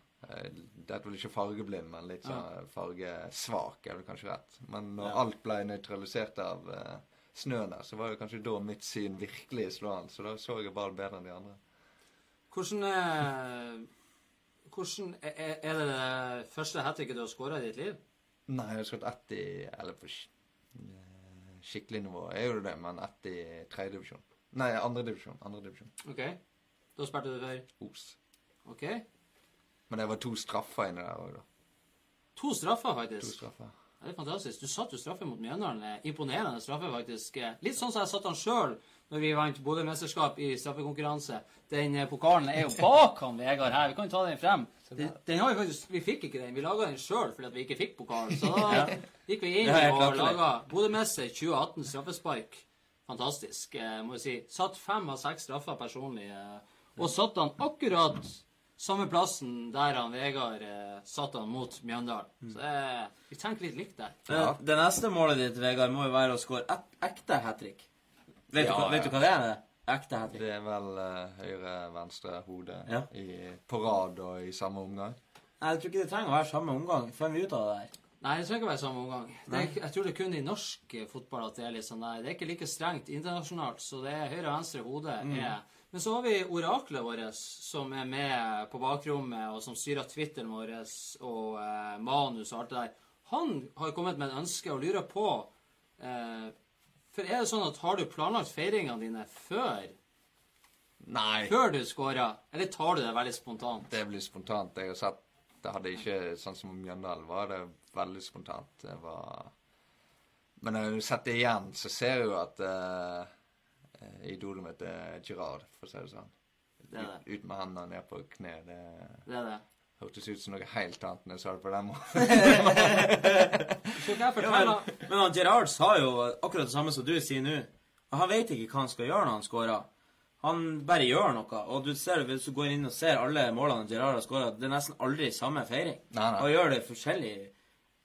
Eh, Det er vel ikke fargeblind, men litt sånn fargesvak, er vel kanskje rett. Men når Ja. alt ble nøytralisert av uh, snøen der, så var det kanskje da mitt syn virkelig slående. Så da så jeg bare bedre enn de andre. Hvordan eh, Hvordan Er er det det første hat tricket du har skåra i ditt liv? Nei, jeg har skåret ett i Eller på eh, skikkelig nivå er jo det, men ett i tredje divisjon. Nei, andre divisjon OK. Da spilte du for Os. OK. Men det var to straffer inni der òg, da. To straffer, faktisk. To straffer. Ja, det er fantastisk. Du satt jo straffe mot Mjøndalen. Eh, Imponerende straffe, faktisk. Eh, Litt sånn som jeg satt han sjøl når vi vant Bodø-mesterskap i straffekonkurranse. Den eh, pokalen er jo bak han Vegard her. Vi kan jo ta den frem. Den, den har vi faktisk Vi fikk ikke den. Vi laga den sjøl fordi vi ikke fikk pokalen. Så da gikk vi inn og laga Bodø-mester 2018 straffespark. Fantastisk, må jeg si. Satt fem av seks straffer personlig. Og satt han akkurat samme plassen der han Vegard eh, satte han mot Mjøndalen. Så eh, vi tenker litt likt der. Det, det neste målet ditt, Vegard, må jo være å score et, ekte hat trick. Vet, du Ja, vet du hva det er? Ekte hat trick. Det er vel eh, høyre-venstre hode Ja. i, på rad og i samme omgang. Nei, Jeg tror ikke det trenger å være samme omgang. Finner vi ut av det der. Nei, det trenger ikke å være samme omgang. Det er, jeg tror det er kun i norsk eh, fotball at det er litt sånn der. Det er ikke like strengt internasjonalt, så det er høyre, venstre, hode er Men så har vi oraklet vårt, som er med på bakrommet, og som styrer Twitteren vår, og eh, manus og alt det der. Han har kommet med et ønske og lurer på eh, For er det sånn at har du planlagt feiringene dine før, Nei, før du scora? eller tar du det veldig spontant? det blir spontant. Jeg har sett Det hadde ikke Sånn som Mjøndalen var det veldig spontant. Det var Men når du setter igjen, så ser du at uh, idolet mitt er Girard, for å si det sånn. Det er det. Ut, ut med hendene ned på kne. Det Det er det. hørtes ut som noe helt annet når jeg sa det på den måten. Ja, men, men han Gerard sa jo akkurat det samme som du sier nå. Han vet ikke hva han skal gjøre når han scorer. Han bare gjør noe. Og du ser, hvis du går inn og ser alle målene Gerard har skåra, det er nesten aldri samme feiring. Nei, nei. Han gjør det forskjellig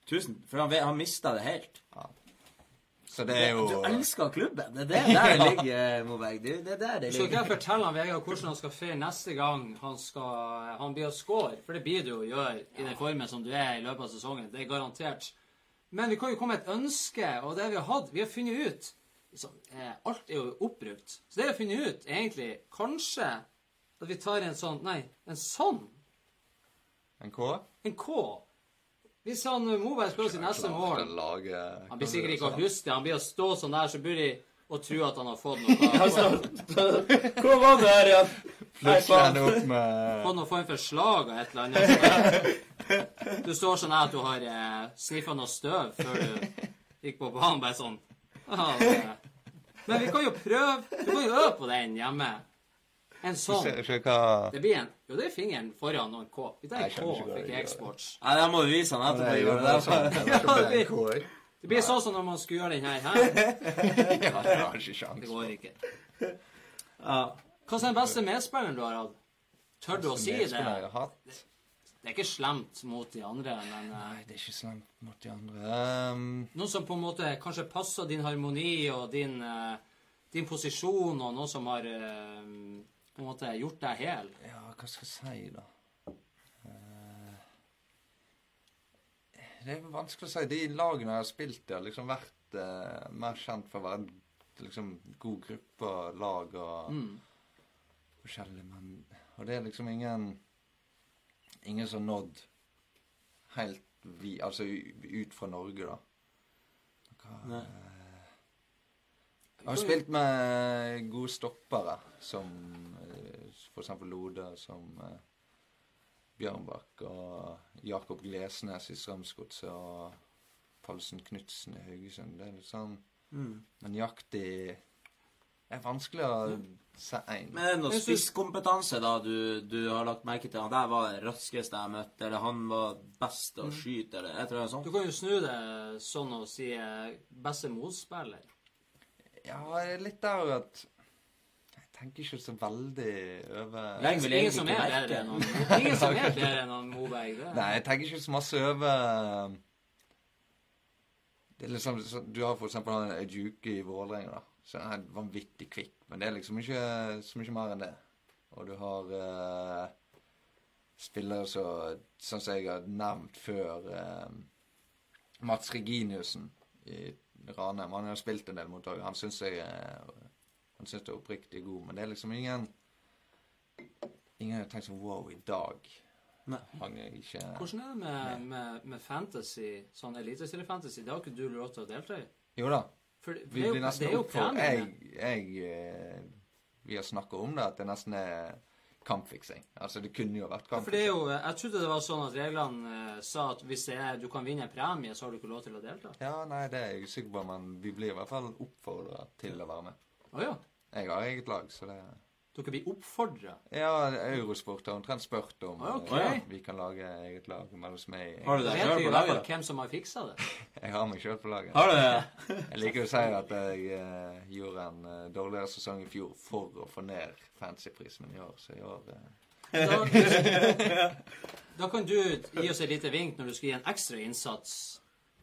tusen. For han, vet- han mista det helt. Så det er jo Du elsker klubben. Det er det der det ligger, Moberg. Du, Det er der det ligger. Så kan jeg fortelle han Vegard hvordan han skal feire neste gang han skal han blir å score. For det blir du å gjøre i den formen som du er i løpet av sesongen. Det er garantert. Men vi kan jo komme med et ønske, og det vi har hatt Vi har funnet ut liksom, eh, Alt er jo oppbrukt. Så det vi har funnet ut, er egentlig kanskje at vi tar en sånn Nei, en sånn. En K? En K. Hvis han eh, Moberg skårer sitt neste mål Lage, Han blir sikkert ikke å huske det. Han blir å stå sånn der, så burde de å tro at han har fått noe. Hvor var det her igjen? Plutselig ender ende opp med fått noen form for slag av et eller annet. Du står sånn her at du har eh, sniffa noe støv før du gikk på banen. Bare sånn. Men vi kan jo prøve Du kan jo øve på den hjemme. En sånn. se hva Det blir en Jo, det er fingeren foran og en K. Vi tar en K fikk jeg eksports. Nei, det må du vise han etterpå. Det det sånn. det blir sånn som når man skulle gjøre den her. her. Det går ikke. Ja. Hva er den beste medspilleren du har hatt? Tør du å si det? Jeg har hatt? Det er ikke slemt mot de andre, men uh, Nei, det er ikke slemt mot de andre. Um, Noen som på en måte kanskje passer din harmoni og din, uh, din posisjon, og noen som har eh, på en måte gjort deg hel. ja, hva skal jeg si, da? Eh, det er vanskelig å si. De lagene jeg har spilt i, har liksom vært eh, mer kjent for å være en liksom, god gruppe og lag og Mm. forskjellig, men Og det er liksom ingen Ingen som har nådd helt vi, Altså ut fra Norge, da. Hva, Nei. eh, jeg har spilt med gode stoppere, som eksempel Lode, som eh, Bjørnbakk og Jakob Glesnes i Strømsgodset og Palsen Knutsen i Haugesund. Det er litt sånn Mm. Men Det er vanskelig å se én. Men er det noe spisskompetanse da du, du har lagt merke til? Han der var det raskeste jeg møtte, eller han var best Mm. å skyte, eller jeg tror det er sånn. Du kan jo snu det sånn og si eh, beste motspiller. Ja, det litt der at tenker ikke så veldig over vel Ingen egentlig som ikke er bedre merke enn Ingen som er bedre enn Moberg. Det. Nei, jeg tenker ikke så masse over Det er liksom Du har for eksempel han Ejuke i Vålerenga, da. Så han er vanvittig kvikk, men det er liksom ikke så mye mer enn det. Og du har uh, spillere så, sånn som jeg har nevnt før uh, Mats Reginiussen i Ranheim. Han har spilt en del mot. Han syns jeg er Han syns det er oppriktig god, men det er liksom ingen Ingen har tenkt sånn Wow, i dag Nei. hang jeg ikke Hvordan er det med, med, med fantasy, sånn eliteseriefantasy? Det har ikke du lov til å delta i? Jo da. For det Vi blir nesten er opp for jeg, jeg eh, Vi har snakka om det, at det nesten er kampfiksing. Altså, det kunne jo vært Ja, For det er kampfiksing. jo, jeg trodde det var sånn at reglene uh, sa at hvis det er, du kan vinne en premie, så har du ikke lov til å delta. Ja, nei, det er jeg usikker på, men vi blir i hvert fall oppfordra til å være med. Å ja. Jeg har eget lag, så det Dere blir oppfordra. Ja, Eurosport har omtrent spurt om okay. ja, vi kan lage eget lag mellom oss meg. Har du det sjøl på laget? hvem som har fiksa det. Jeg har meg sjøl på laget. Har du det? Jeg liker å si at jeg uh, gjorde en uh, dårligere sesong i fjor for å få ned fancyprisen i år, så i år uh, Da, da kan du gi oss et lite vink når du skal gi en ekstra innsats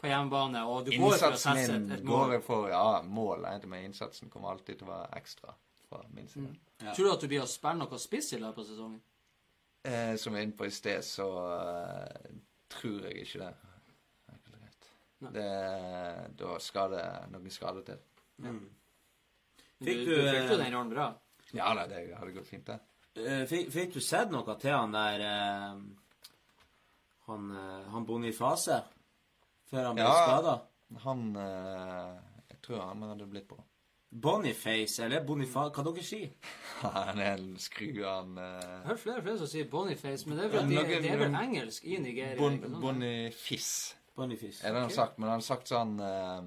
på hjemmebane, og du går for Innsatsen sette min et, et går jeg for Ja, mål Men med innsatsen kommer alltid til å være ekstra fra min side. Ja. Tror du at du blir å spille noe spiss i løpet av sesongen? Eh, som jeg var inne på i sted, så uh, tror jeg ikke det. Det, da skal det noen skade til. Mm. Fikk du, du, fikk jo eh, den rollen bra. Ja da, det hadde gått fint, det. Uh, Fikk, fikk du sett noe til han der uh, Han, han Boniface? Før han ble Ja. skada? Han eh, Jeg tror han hadde blitt bra. Boniface, eller Boniface Hva dere sier Han er en skru, han eh, har hørt flere og flere som sier Boniface, men det er, vel, de, noen- det er vel engelsk i Nigeria? bon, bonifis. bonifis. Boniface. Er det han Ok. har sagt, men han har sagt sånn eh,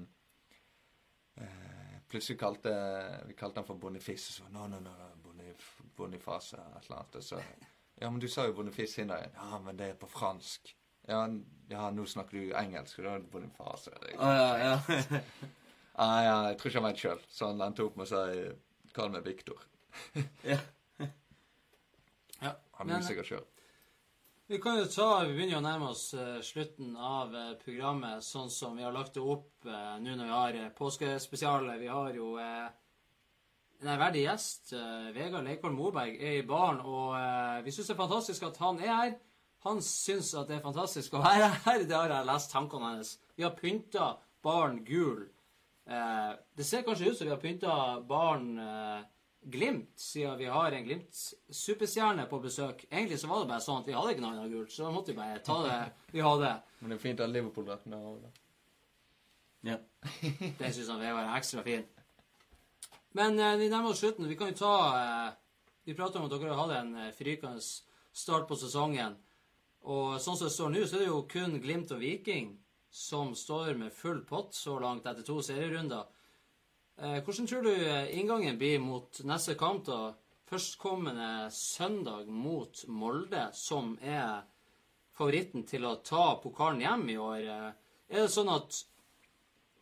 eh, Plutselig kalte vi kalte han for Bonifice. Så no, no, no, no Bonif, Boniface, et eller annet. Og så Ja, men du sa jo Boniface inn der. Ja, men det er på fransk. Ja, ja nå snakker du engelsk, og da er det Boniface. Ah, ja, ja. Ah, ja, jeg tror ikke han vet sjøl, så han endte opp med å si Kall meg Viktor. Ja. Ja, Han er usikker sjøl. Vi kan jo ta, vi begynner jo å nærme oss eh, slutten av eh, programmet, sånn som vi har lagt det opp eh, nå når vi har uh, påskespesialet. Vi har jo en ærverdig gjest. Vegard Leikvoll Moberg er i baren, og vi syns det er fantastisk at han er her. Han syns at det er fantastisk å være her. Det har jeg lest tankene hans. Vi har pynta baren gul. Eh, det ser kanskje ut som vi har pynta baren eh, Glimt, siden vi har en Glimt-superstjerne på besøk. Egentlig så var det bare sånn at vi hadde ikke noe annet gult, så da måtte vi bare ta det vi hadde. Men det er fint at Liverpool-drakten er over. ja. Det syns han Vegard er ekstra fin. Men eh, vi nærmer oss slutten. Vi kan jo ta eh, Vi prater om at dere har hatt en eh, frykende start på sesongen. Og sånn som det står nå, så er det jo kun Glimt og Viking som står med full pott så langt etter to serierunder. Eh, hvordan tror du eh, inngangen blir mot neste kamp, da? Førstkommende søndag mot Molde, som er favoritten til å ta pokalen hjem i år. Eh, Er det sånn at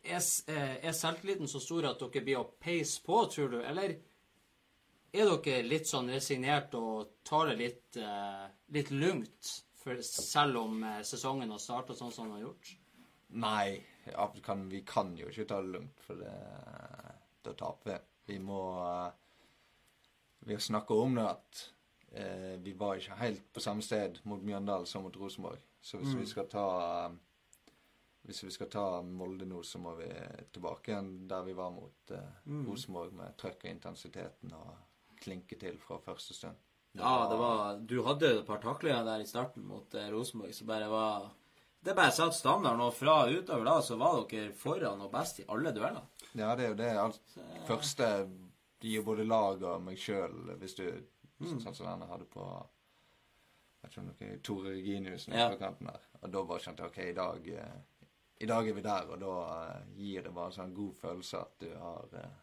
er, selvtilliten så stor at dere blir å peise på, tror du? Eller er dere litt sånn resignert og tar det litt, eh, litt lugnt, for selv om eh, sesongen har starta sånn som den har gjort? Nei, ja, kan, vi kan jo ikke ta det lugnt, for det, da taper vi. Vi må eh, Vi har snakka om det at eh, vi var ikke helt på samme sted mot Mjøndalen som mot Rosenborg. Så hvis vi skal ta eh, Hvis vi skal ta Molde nå, så må vi tilbake igjen der vi var mot eh, Rosenborg, med trøkk og intensiteten og klinke til fra første stund. Ja, det var Du hadde et par taklinger der i starten mot eh, Rosenborg som bare var Det bare satt standarden, og fra utover da så var dere foran og best i alle dueller. Ja, det er jo det. Alt første gir både lag og meg sjøl, hvis du Sånn som denne hadde på jeg vet ikke om dere, Tore Reginius Ja. på kanten der. Og da bare kjente jeg OK, i dag, eh, i dag er vi der. Og da eh, gir det bare en sånn god følelse at du har eh,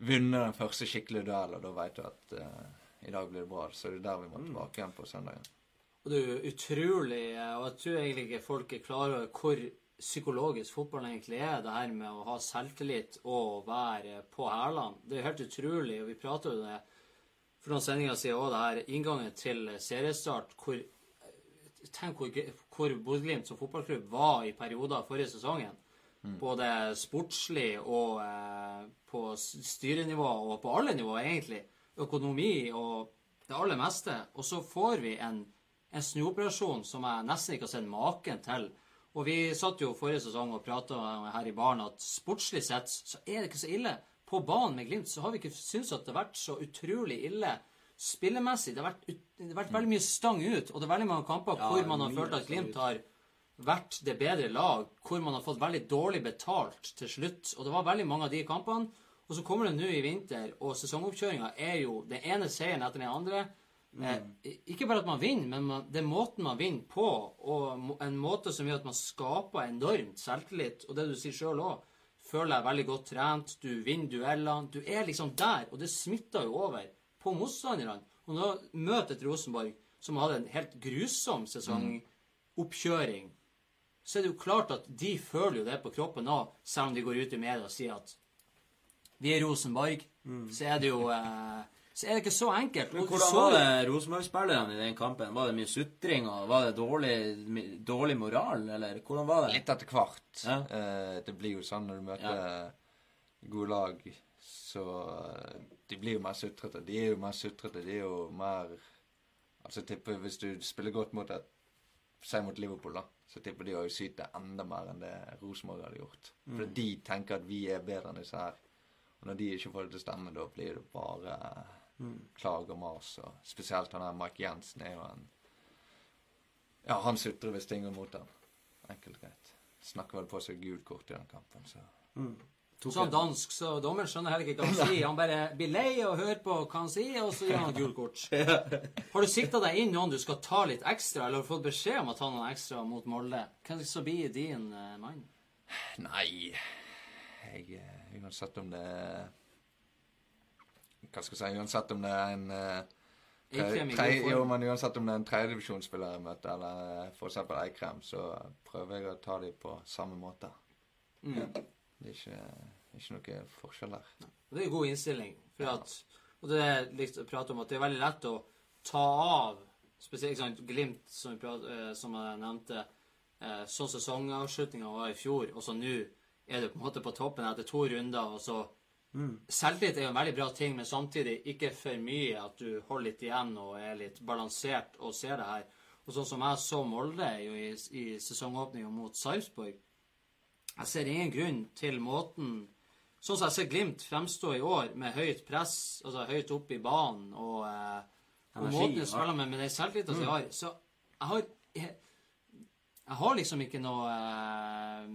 vunnet den første skikkelige duellen, og da vet du at eh, i dag blir det bra. Så det er der vi må tilbake igjen på søndagen. Og det er jo utrolig, og jeg tror egentlig ikke folk er klar over hvor psykologisk fotballen egentlig er, det her med å ha selvtillit og være på hælene. Det er helt utrolig, og vi prater jo det for noen sendinger siden òg, det her inngangen til seriestart, hvor Tenk hvor, hvor Bodø-Glimt som fotballklubb var i perioder forrige sesongen. Både sportslig og eh, på styrenivå og på alle nivåer, egentlig. Økonomi og det aller meste. Og så får vi en, en snuoperasjon som jeg nesten ikke har sett maken til. Og vi satt jo forrige sesong og prata her i baren at sportslig sett så er det ikke så ille. På banen med Glimt så har vi ikke syntes at det har vært så utrolig ille spillemessig. Det har vært, det har vært veldig mye stang ut, og det er veldig mange kamper Ja, hvor man har følt at Glimt har vært det bedre lag, hvor man har fått veldig dårlig betalt til slutt. Og det var veldig mange av de kampene. Og så kommer det nå i vinter, og sesongoppkjøringa er jo den ene seieren etter den andre. Eh, ikke bare at man vinner, men man, det er måten man vinner på, og en måte som gjør at man skaper enormt selvtillit. Og det du sier sjøl òg, føler deg veldig godt trent, du vinner duellene. Du er liksom der, og det smitter jo over på motstanderne. Og nå møter et Rosenborg som hadde en helt grusom sesongoppkjøring, så er det jo klart at de føler jo det på kroppen òg, selv om de går ut i media og sier at vi er Rosenborg, så er det jo eh, Så er det ikke så enkelt. Men hvordan så var det Rosenborg-spillerne i den kampen? Var det mye sutring, og var det dårlig, dårlig moral, eller hvordan var det? Litt etter hvert. Ja. Eh, det blir jo sånn når du møter gode lag, så eh, De blir jo mer sutrete. De er jo mer sutrete. De er jo mer Altså, tipper hvis du spiller godt mot et Si mot Liverpool, da, så tipper de å syte enda mer enn det Rosenborg hadde gjort. For de tenker at vi er bedre enn disse her. Og når de ikke får det til å stemme, da blir det bare klag og mas. Og spesielt han der Mike Jensen er jo en Ja, han sutrer hvis ting går mot ham. Enkelt og greit. Snakker vel på seg gult kort i den kampen, så mm. Sånn dansk, så dommeren skjønner heller ikke hva han sier. Han bare blir lei og hører på hva han sier, og så gir han gult kort. Har du sikta deg inn noen du skal ta litt ekstra, eller har du fått beskjed om å ta noen ekstra mot Molde? Hvem skal bli din uh, mann? Nei jeg, eh, Uansett om det er Hva skal jeg si Uansett om det er en eh, tre, tre, Jo, men uansett om det er en tredjedivisjonsspiller jeg møter, eller f.eks. for eksempel Eikrem, så prøver jeg å ta dem på samme måte. Mm. Det er ikke, ikke noe forskjell der. Og Det er en god innstilling. For at, og det er litt å prate om at det er veldig lett å ta av Spesielt sant, Glimt, som, prat, eh, som jeg nevnte. Eh, sånn sesongavslutninga var i fjor, og så nå er du på en måte på toppen etter to runder. og så Selvtillit er jo en veldig bra ting, men samtidig ikke for mye at du holder litt igjen og er litt balansert og ser det her. Og sånn som jeg så Molde jo i, i sesongåpninga mot Sarpsborg Jeg ser ingen grunn til måten Sånn som jeg ser Glimt fremstå i år, med høyt press, altså høyt opp i banen, og, eh, og måten de spiller med, med den selvtilliten de har Så jeg har jeg, jeg har liksom ikke noe eh,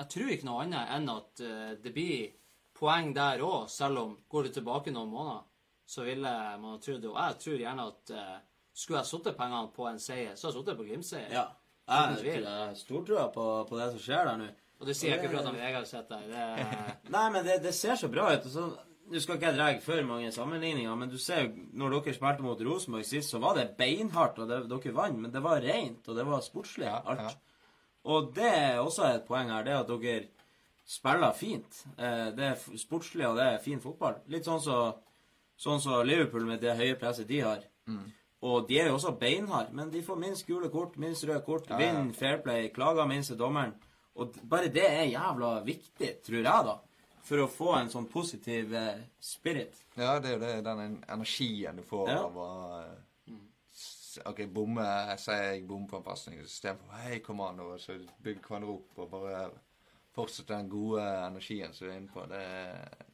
Jeg tror ikke noe annet enn at eh, det blir poeng der òg, selv om går du tilbake noen måneder, så ville man ha trodd det. Og jeg tror gjerne at eh, skulle jeg satt pengene på en seier, så hadde jeg satt på Glimt-seier. Ja. Jeg har stortrua på, på det som skjer der nå. Og det sier jeg ikke for at han Vegard sitter der. Er Nei, men det, det ser så bra ut. og så- Nå skal ikke jeg dra for mange sammenligninger, men du ser jo når dere spilte mot Rosenborg sist, så var det beinhardt, og det, dere vant, men det var rent, og det var sportslig, alt. ja. Og det er også et poeng her, det at dere spiller fint. Eh, Det er sportslig, og det er fin fotball. Litt sånn som sånn så Liverpool med det høye presset de har. Og de er jo også beinharde, men de får minst gule kort, minst røde kort, Ja, ja. vinner fair play, klager minst til dommeren. Og bare det er jævla viktig, tror jeg, da. For å få en sånn positiv eh, spirit. Ja, det er jo det, den energien du får Ja. av å eh, OK, bomme sier jeg bommer på en pasning istedenfor Hei, kom an, og så bygger hverandre opp og bare fortsetter den gode energien som du er inne på. Det, er-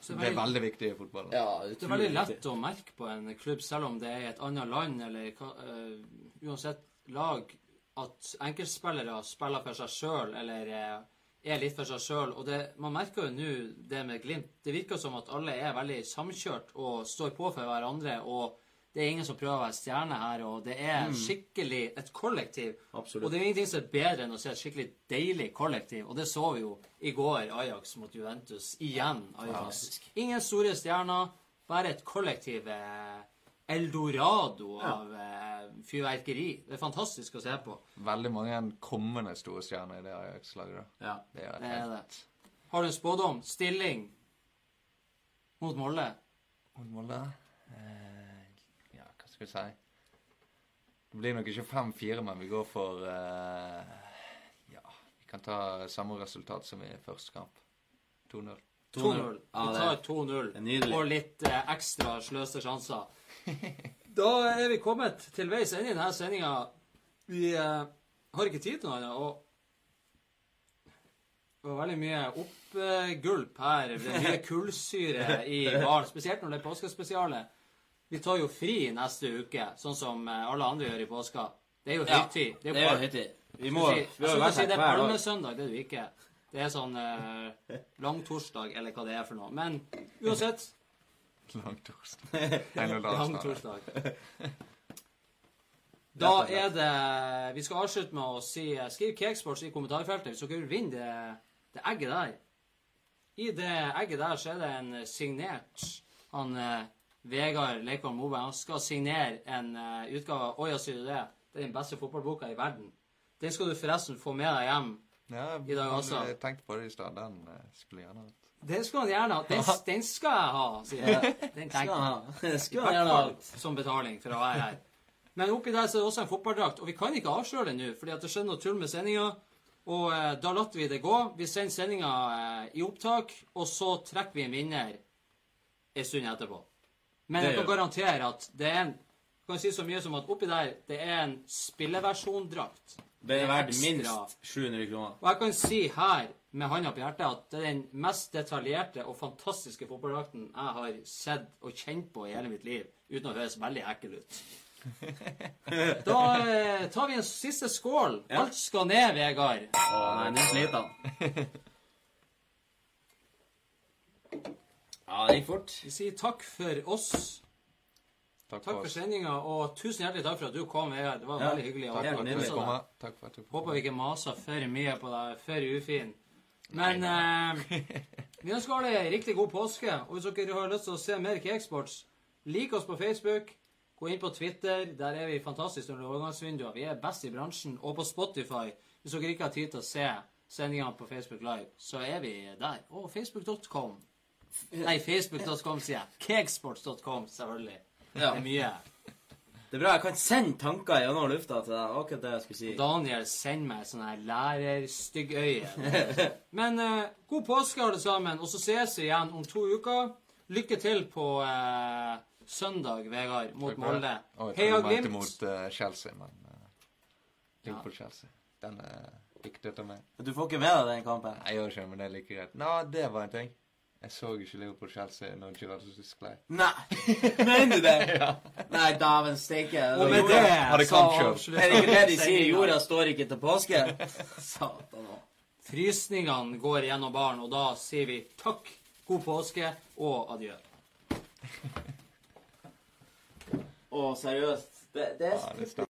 Så det er veldig viktig i fotball. Ja, Det er veldig lett å merke på en klubb, selv om det er i et annet land eller eh, uansett lag, at enkeltspillere spiller for seg sjøl eller eh, er litt for seg sjøl. Og det, man merker jo nå det med Glimt. Det virker som at alle er veldig samkjørt og står på for hverandre. og det er ingen som prøver å være stjerne her, og det er skikkelig et kollektiv. Absolutt. Og det er ingenting som er bedre enn å se et skikkelig deilig kollektiv. Og det så vi jo i går, Ajax mot Juventus. Igjen Ajax. Ingen store stjerner, bare et kollektiv eh, eldorado av eh, fyrverkeri. Det er fantastisk å se på. Veldig mange kommende store stjerner i det Ajax-laget. Ja. Det er Det er det. Har du en spådom? Stilling mot Molde? Mot Molde? Eh, ja, hva skal vi si? Det blir nok ikke 5-4, men vi går for eh, Ja, vi kan ta samme resultat som i første kamp. 2-0. 2-0. Vi tar er 2-0 det er nydelig. og litt eh, ekstra sløste sjanser. Da er vi kommet til veis ende i denne sendinga. Vi eh, har ikke tid til noe annet. Og det var veldig mye oppgulp her. Det er mye kullsyre i baren. Spesielt når det er påskespesiale. Vi tar jo fri neste uke, sånn som eh, alle andre gjør i påska. Det er jo høytid. Det er jo høytid. Vi må si, vi vært si det er palmesøndag. Det er det ikke. Det er sånn eh, langtorsdag, eller hva det er for noe. Men uansett Langtorsdag. torsdag. og Lang torsdag. Da er det Vi skal avslutte med å si Skriv Cakesports i kommentarfeltet hvis dere vil vinne det, det egget der. I det egget der så er det en signert Han eh, Vegard Leikvoll Moberg han skal signere en uh, utgave av Oja, sier du det? Det er den beste fotballboka i verden. Den skal du forresten få med deg hjem. Ja, I dag også. Jeg tenkte på det i stad. Den uh, skulle gjerne. Den skal han gjerne ha. Den, den skal jeg ha, sier jeg. Den Skal han ha. Skal han gjerne hatt som betaling for å være her. Men oppi der så er det også en fotballdrakt, og vi kan ikke avsløre det nå, fordi at det skjedde noe tull med sendinga. Og eh, da lot vi det gå. Vi sender sendinga eh, i opptak, og så trekker vi en vinner en stund etterpå. Men jeg kan garantere at det er en kan si så mye som at oppi der, det er en spilleversjondrakt. Det er verdt minst 700 kroner. Og jeg kan si her, med hånda på hjertet, at det er den mest detaljerte og fantastiske fotballdrakten jeg har sett og kjent på i hele mitt liv, uten å høres veldig ekkel ut. Da eh, tar vi en siste skål. Ja. Alt skal ned, Vegard. Å nei, nå sliter han. Ja, det gikk fort. Vi sier takk for oss. Takk Takk for for sendinga, og tusen hjertelig takk for at du kom, Vegard. Det var Ja, veldig hyggelig. takk her. Takk for at du kom. Håper vi ikke maser for mye på deg, for ufin. Men eh, vi ønsker alle riktig god påske. Og hvis dere har lyst til å se mer Cakesports, lik oss på Facebook. Gå inn på Twitter. Der er vi fantastisk under overgangsvinduet. Vi er best i bransjen. Og på Spotify. Hvis dere ikke har tid til å se sendingene på Facebook Live, så er vi der. Og facebook.com. Nei, facebook.com, sier jeg. Cakesports.com, selvfølgelig. Ja. Det er mye. Det er bra. Jeg kan sende tanker gjennom lufta til deg. Akkurat det jeg skulle si. Daniel sender meg sånn her lærerstyggøye. Men eh, god påske, alle sammen. Og så ses vi igjen om to uker. Lykke til på eh, søndag, Vegard, mot for. Molde. Heia Glimt. mot uh, Chelsea, men uh, Liverpool-Chelsea. Den er viktig å ta med. Du får ikke med deg den kampen? Nei, jeg gjør ikke men det er like greit. Nå, det var en ting. Jeg så ikke Liverpool-Chelsea når Girardus sklei. Nei. Mener du det? Nei, dæven steike. Det Hadde så kampkjørt. Er det ikke det de sier? Jorda står ikke til påske? Satan òg. Frysningene går gjennom baren, og da sier vi takk, god påske og adjø. Å, seriøst. Det, det er Ja, det.